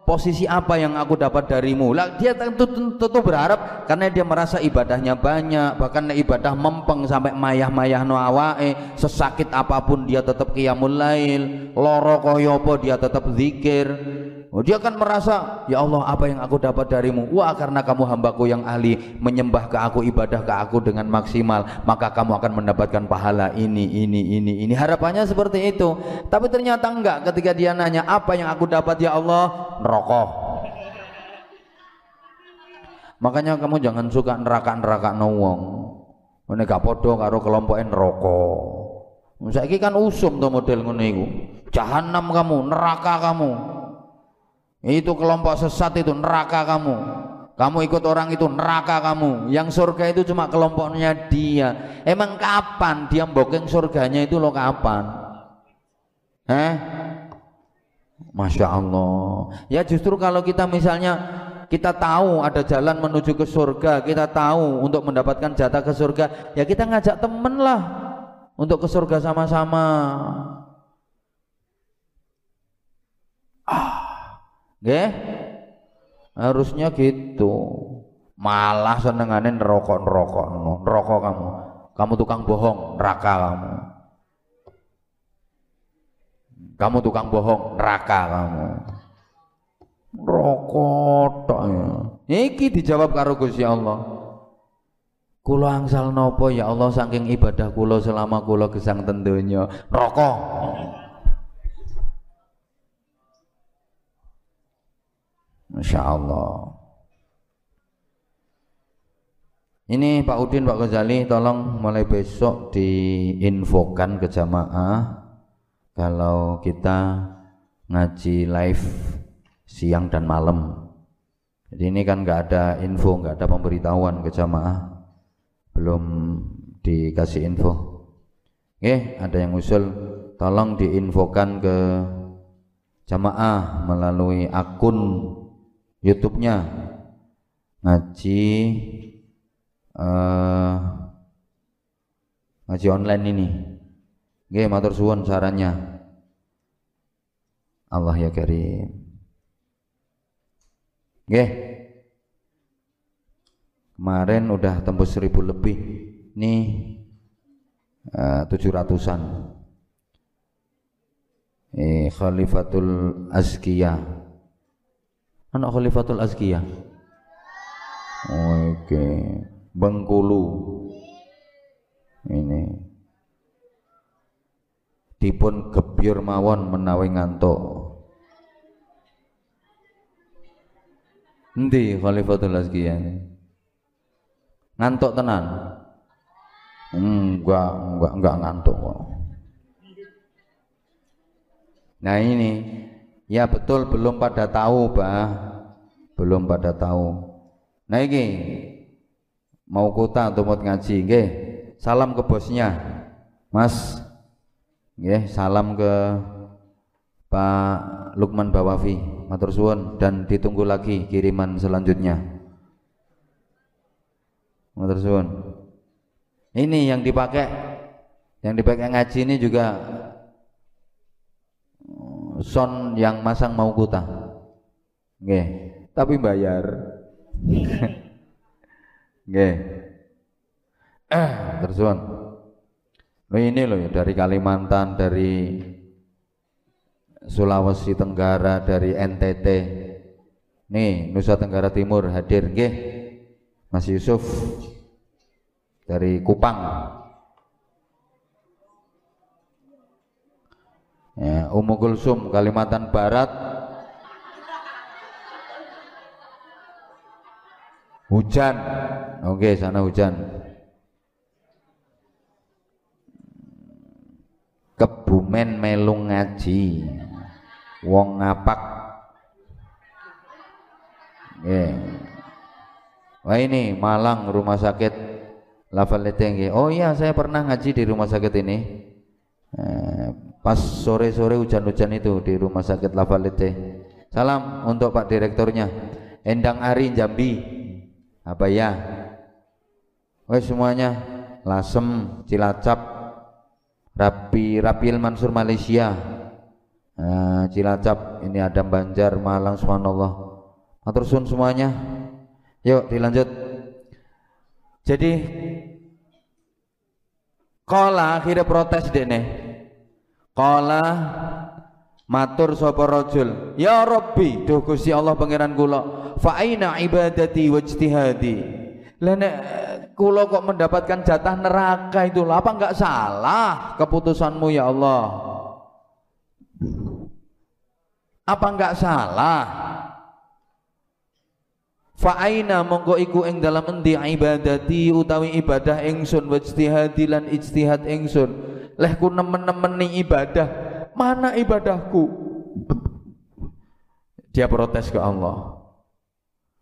posisi apa yang aku dapat darimu?" Lah dia tentu, tentu berharap karena dia merasa ibadahnya banyak, bahkan ibadah mempeng sampai mayah-mayah no awae, sesakit apa pun dia tetap qiyamul lail, loro kaya apa dia tetap zikir. Oh, dia akan merasa, ya Allah apa yang aku dapat darimu? Wah karena kamu hambaku yang ahli menyembah ke aku, ibadah ke aku dengan maksimal, maka kamu akan mendapatkan pahala ini, ini, ini, ini. Harapannya seperti itu. Tapi ternyata enggak ketika dia nanya, apa yang aku dapat ya Allah? Neraka. Makanya kamu jangan suka neraka-neraka wong. Ini gak podo karo kelompokin neraka. Saiki kan usum tuh model ngono. Jahanam kamu, neraka kamu itu kelompok sesat itu neraka kamu. Kamu ikut orang itu neraka kamu. Yang surga itu cuma kelompoknya dia. Emang kapan dia bokeng surganya itu lo kapan? Eh Masya Allah. Ya justru kalau kita misalnya kita tahu ada jalan menuju ke surga kita tahu untuk mendapatkan jatah ke surga ya kita ngajak temen lah untuk ke surga sama-sama. Ah Nggih? Harusnya gitu. Malah senengane neraka-neraka, neraka kamu. Kamu tukang bohong, neraka kamu. Kamu tukang bohong, neraka kamu. Rokok tok ya. Iki dijawab karo Gusti Allah. Kula angsal nopo ya Allah saking ibadah kula selama kula gesang tentunya rokok. Masya Allah. Ini Pak Udin, Pak Ghazali, tolong mulai besok diinfokan ke jamaah kalau kita ngaji live siang dan malam. Jadi ini kan nggak ada info, nggak ada pemberitahuan ke jamaah, belum dikasih info. Oke, ada yang usul, tolong diinfokan ke jamaah melalui akun YouTube-nya ngaji uh, ngaji online ini. Nggih matur suwun sarannya. Allah ya karim. Nggih. Kemarin udah tembus seribu lebih. Nih uh, tujuh ratusan. Eh, Khalifatul Azkiyah anak Khalifatul Azkiyah. Oke. Okay. Bengkulu ini dipun gebyur mawon menawi ngantuk Endi Khalifatul Azkiyan? Ngantuk tenan? Enggak, enggak, enggak ngantuk. Nah ini, ya betul belum pada tahu, Bah. Belum pada tahu. Nah ini, mau kota untuk mau ngaji, nggih. Salam ke bosnya. Mas. Nggih, salam ke Pak Lukman Bawafi. Matur suwun dan ditunggu lagi kiriman selanjutnya. Matur suwun. Ini yang dipakai yang dipakai ngaji ini juga son yang masang mau kuta nggih tapi bayar. Nggih eh tersuan oh, ini loh ya dari Kalimantan dari Sulawesi Tenggara dari NTT nih Nusa Tenggara Timur hadir nggih Mas Yusuf dari Kupang ya, Ummu Kulsum Kalimantan Barat. Hujan. Oke sana hujan. Kebumen melung ngaji. Wong ngapak. Yeah. wah ini Malang rumah sakit Lavalete oh iya saya pernah ngaji di rumah sakit ini. Eh, pas sore-sore hujan-hujan itu di rumah sakit Lavalete salam untuk Pak Direkturnya. Endang Ari Jambi. Apa ya Wes semuanya. Lasem Cilacap Rapi Rapil Mansur Malaysia. Nah, Cilacap ini Adam Banjar Malang subhanallah. Matur semuanya. Yuk dilanjut. Jadi Kala akhirnya protes dene Qala matur sapa rajul, "Ya Rabbi, duh Gusti Allah pangeran kula, fa aina ibadati wajtihadi?" Lah nek kula kok mendapatkan jatah neraka itu, apa enggak salah keputusanmu ya Allah? Apa enggak salah? Fa aina mongko iku ing dalam endi ibadati utawi ibadah ingsun wajtihadi lan ijtihad ingsun lehku nemen-nemeni ibadah mana ibadahku? Dia protes ke Allah.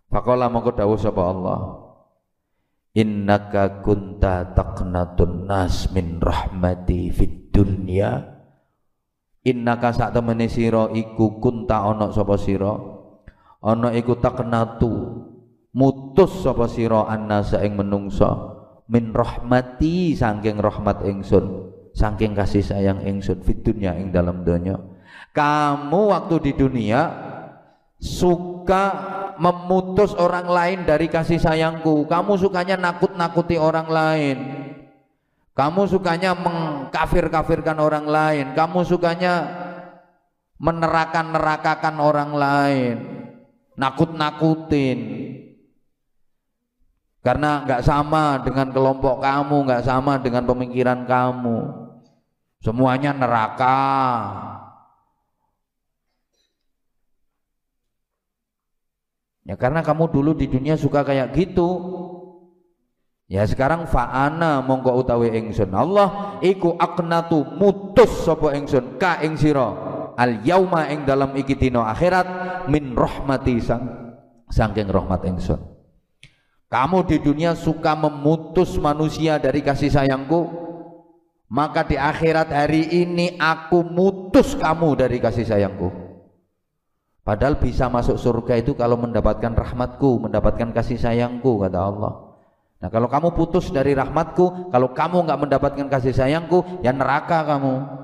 Fakola mongko dawuh sapa Allah. Innaka kunta taqnatun nas min rahmati fid dunya. Innaka sak temene sira iku kunta ana sapa sira? Ana iku taqnatu mutus sapa sira annasa ing menungsa min rahmati saking rahmat ingsun saking kasih sayang ingsun fit dunya ing dalam dunia kamu waktu di dunia suka memutus orang lain dari kasih sayangku. Kamu sukanya nakut-nakuti orang lain. Kamu sukanya mengkafir-kafirkan orang lain. Kamu sukanya menerakan-nerakakan orang lain. Nakut-nakutin. Karena nggak sama dengan kelompok kamu nggak sama dengan pemikiran kamu semuanya neraka. Ya karena kamu dulu di dunia suka kayak gitu. Ya sekarang fa'ana mongko utawi ingsun. Allah iku aknatu mutus sapa ingsun. Ka ing sira. Al yauma ing dalam iki akhirat min rahmati sang saking rahmat ingsun. Kamu di dunia suka memutus manusia dari kasih sayangku maka di akhirat hari ini aku mutus kamu dari kasih sayangku. Padahal bisa masuk surga itu kalau mendapatkan rahmatku mendapatkan kasih sayangku kata Allah. Nah kalau kamu putus dari rahmatku kalau kamu nggak mendapatkan kasih sayangku ya neraka kamu.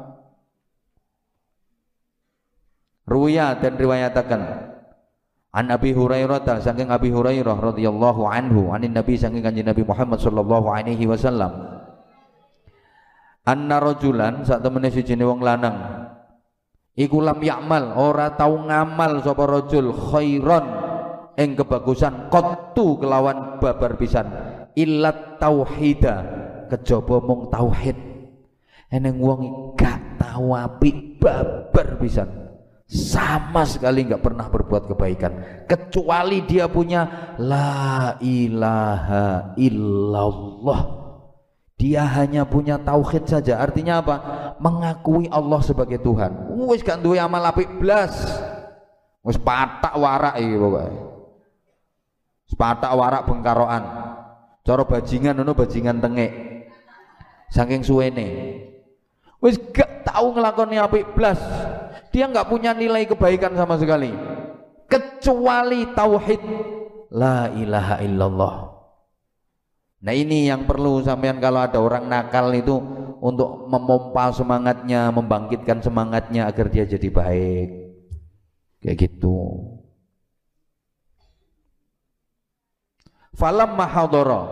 Ruya dan riwayatakan An Abi Hurairah saking Abi Hurairah radhiyallahu anhu anin Nabi saking kanjeng Nabi Muhammad sallallahu alaihi wasallam anna rajulan sak temene siji wong lanang. Iku lam yakmal ora tau ngamal sapa rajul khairon ing kebagusan qattu kelawan babar pisan. Illat tauhida kejaba mung tauhid. Eneng wong gak tahu api babar pisan. Sama sekali nggak pernah berbuat kebaikan. Kecuali dia punya la ilaha illallah dia hanya punya tauhid saja. Artinya apa? Mengakui Allah sebagai Tuhan. Wis gak duwe amal apik blas. Wis patak warak iki pokoke. Patak warak bengkaroan cara bajingan ngono bajingan tengek saking suwene. Wis gak tahu ngelakoni apik blas. Dia nggak punya nilai kebaikan sama sekali. Kecuali tauhid. La ilaha illallah nah ini yang perlu sampean kalau ada orang nakal itu untuk memompa semangatnya membangkitkan semangatnya agar dia jadi baik. Kayak gitu. Falam mahadara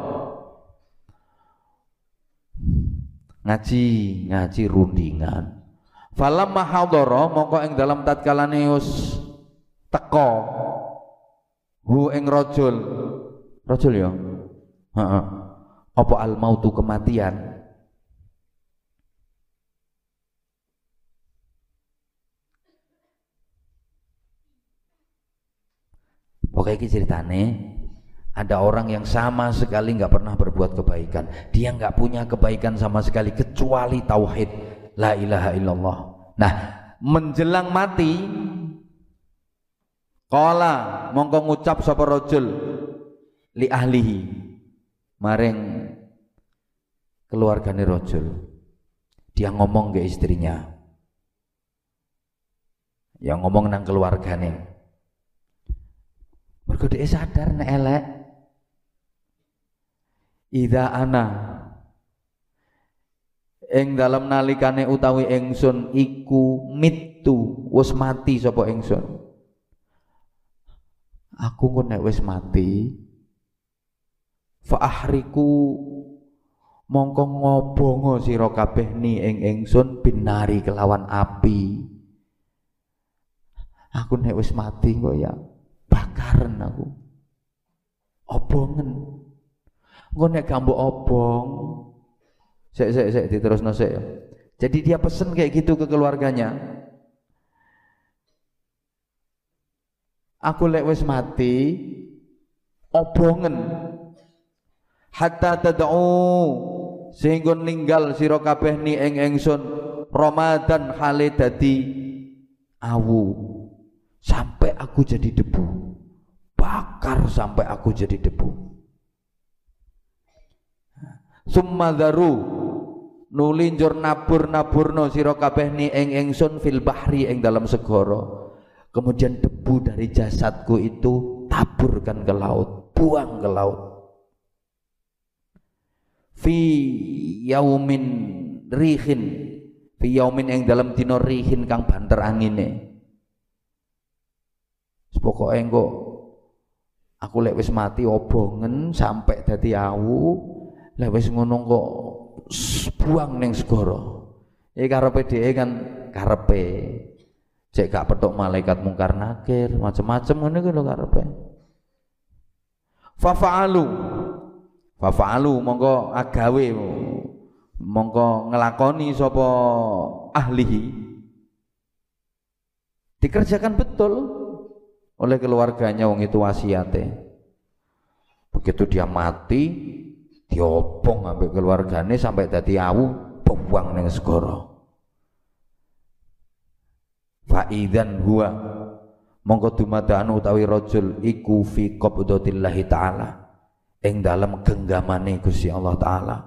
ngaji ngaji rundingan. Falam mahadara mongko ing dalam tatkalane wis teko hu ing rajul. Rajul ya? Heeh apa al mautu kematian Pokoknya ini ceritane ada orang yang sama sekali nggak pernah berbuat kebaikan. Dia nggak punya kebaikan sama sekali kecuali tauhid la ilaha illallah. Nah, menjelang mati Kala mongko ngucap sapa rajul li ahlihi maring keluargane rajul. Dia ngomong ke istrinya. Yang ngomong nang keluargane. Mergo sadar nek elek. Ida ana ing dalam nalikane utawi ingsun iku mitu wis mati sapa ingsun aku kok nek wis mati fa ahriku mongko ngobongo sira kabeh ni ing ingsun binari kelawan api. Aku nek wis mati kok ya bakaran aku. Obongen. Engko nek gambo obong Sek sek sek diterusno sek ya. Jadi dia pesen kayak gitu ke keluarganya. Aku lek wis mati obongen. Hatta tad'u sehingga ninggal sira kabeh ni ing ingsun Ramadan hale dadi awu. Sampai aku jadi debu. Bakar sampai aku jadi debu. Summa daru nuli njur nabur-naburno sira kabeh ni ing ingsun fil bahri ing dalam segara. Kemudian debu dari jasadku itu taburkan ke laut buang ke laut fi yaumin rihin. Fi yaumin ing dalam dina rihin kang banter angine. Pokoke engko aku lek wis mati obongen sampai dadi awu lek wis ngono kok buang neng segoro iki karepe dhewe kan karepe. Cek gak petuk malaikat mungkar nakir macam-macam ngene kuwi lho karepe. Fafa'alu fafa'alu monggo agawe monggo ngelakoni sapa ahlihi. Dikerjakan betul oleh keluarganya wong itu wasiate. Begitu dia mati diopong ambek keluargane sampai dadi awu buang ning segara. Fa idzan huwa mongko dumadakan utawi rajul iku fi qabdatillah taala ing dalam genggamane Gusti Allah taala.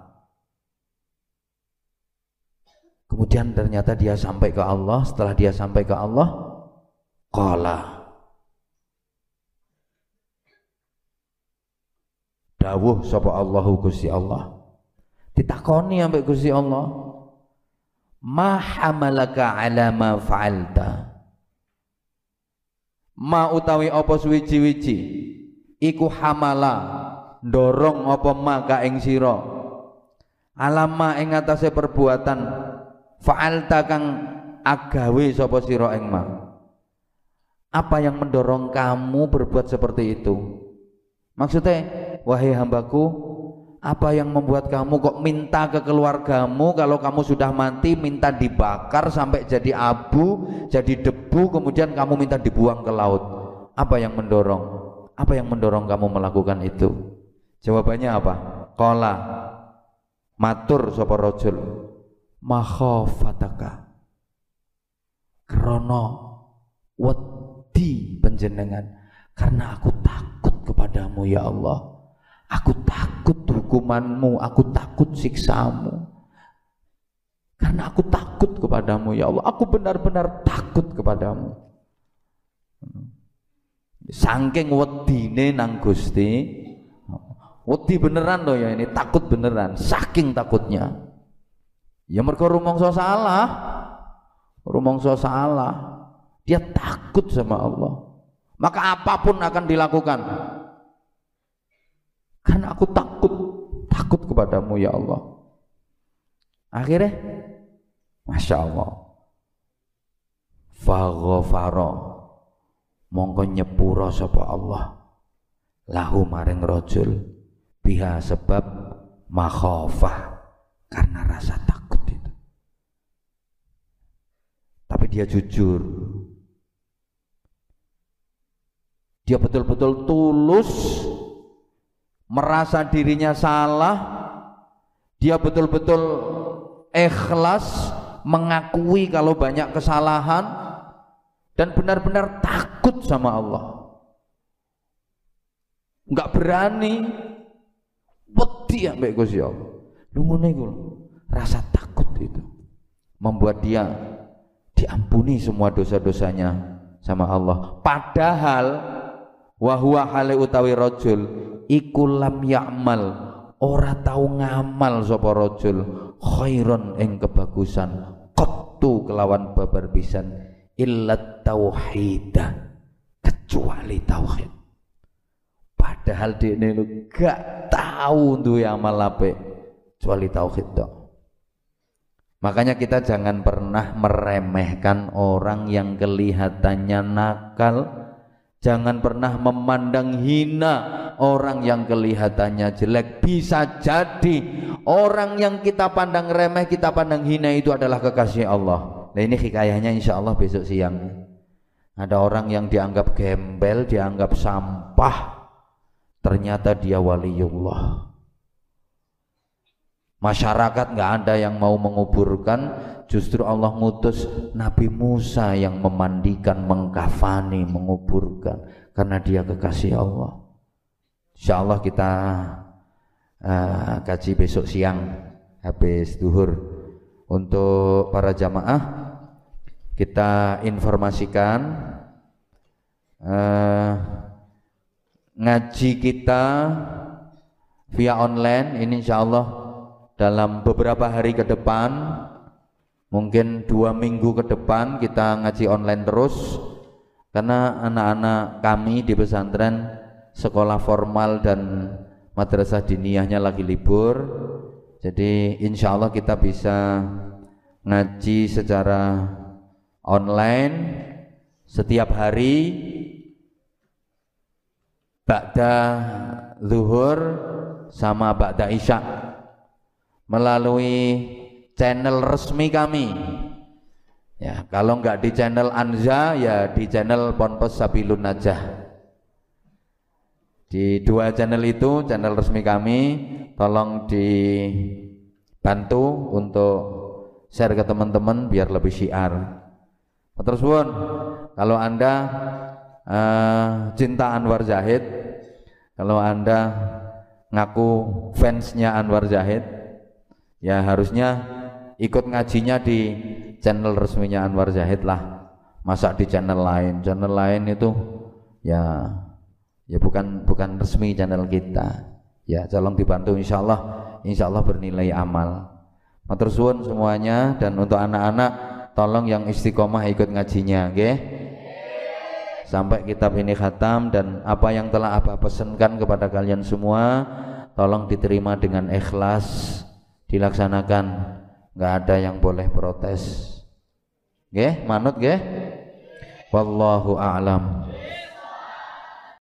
Kemudian ternyata dia sampai ke Allah. Setelah dia sampai ke Allah qala. Dawuh sapa Allahu Gusti Allah. Ditakoni ambek Gusti Allah. Ma hamalaka ala ma fa'alta. Ma utawi apa suwiji-wiji? Iku hamala dorong apa ma ka ing sira alama ing atase perbuatan fa'alta kang agawe sapa sira ing ma apa yang mendorong kamu berbuat seperti itu maksudnya wahai hambaku apa yang membuat kamu kok minta ke keluargamu kalau kamu sudah mati minta dibakar sampai jadi abu, jadi debu kemudian kamu minta dibuang ke laut? Apa yang mendorong? Apa yang mendorong kamu melakukan itu? Jawabannya apa? Kola matur sapa rajul makhafataka krono wedi penjenengan karena aku takut kepadamu ya Allah Aku takut hukumanmu, aku takut siksamu. Karena aku takut kepadamu ya Allah. Aku benar-benar takut kepadamu. Sangking wedine nang Gusti. Wedi beneran loh ya ini, takut beneran, saking takutnya. Ya mereka rumongso salah. Rumongso salah. Dia takut sama Allah. Maka apa pun akan dilakukan karena aku takut, takut kepadamu ya Allah. Akhirnya, Masya Allah. Faghafara mongko nyepuro sapa Allah lahu maring rajul biha sebab makhafah karena rasa takut itu. Tapi dia jujur. Dia betul-betul tulus merasa dirinya salah, dia betul-betul ikhlas mengakui kalau banyak kesalahan dan benar-benar takut sama Allah. Enggak berani wedi ambek Gusti Allah. Lu ngono iku rasa takut itu. Membuat dia diampuni semua dosa-dosanya sama Allah. Padahal wahwa hale utawi rajul iku lam ya'mal. Ora tau ngamal sapa rajul. Khairon ing kebagusan. Qattu kelawan babar pisan. Illa tauhid kecuali tauhid padahal dia ini gak tahu duwe amal apik kecuali tauhid dong Makanya kita jangan pernah meremehkan orang yang kelihatannya nakal, Jangan pernah memandang hina orang yang kelihatannya jelek. Bisa jadi orang yang kita pandang remeh, kita pandang hina itu adalah kekasih Allah. Nah ini hikayahnya insya Allah besok siang. Ada orang yang dianggap gembel, dianggap sampah. Ternyata dia waliullah. Masyarakat nggak ada yang mau menguburkan, justru Allah ngutus Nabi Musa yang memandikan, mengkafani, menguburkan karena dia kekasih Allah. Insya Allah kita uh, besok siang habis duhur untuk para jamaah kita informasikan uh, ngaji kita via online ini insya Allah dalam beberapa hari ke depan mungkin dua minggu ke depan kita ngaji online terus. Karena anak-anak kami di pesantren sekolah formal dan madrasah diniyahnya lagi libur. Jadi insya Allah kita bisa ngaji secara online setiap hari Ba'da zuhur sama Ba'da isya melalui channel resmi kami. Ya, kalau nggak di channel Anza ya di channel Ponpes Sabilun Najah. Di dua channel itu, channel resmi kami, tolong dibantu untuk share ke teman-teman biar lebih syiar. Terus pun, kalau Anda uh, cinta Anwar Zahid, kalau Anda ngaku fansnya Anwar Zahid, ya harusnya ikut ngajinya di channel resminya Anwar Zahid lah. Masa di channel lain? Channel lain itu ya ya bukan bukan resmi channel kita. Ya tolong dibantu. Insya Allah insya Allah bernilai amal. Matur suwun semuanya. Dan untuk anak-anak tolong yang istiqomah ikut ngajinya oke? okay? Sampai kitab ini khatam dan apa yang telah apa pesankan kepada kalian semua tolong diterima dengan ikhlas dilaksanakan nggak ada yang boleh protes. Nggih, manut nggih? Wallahu a'lam.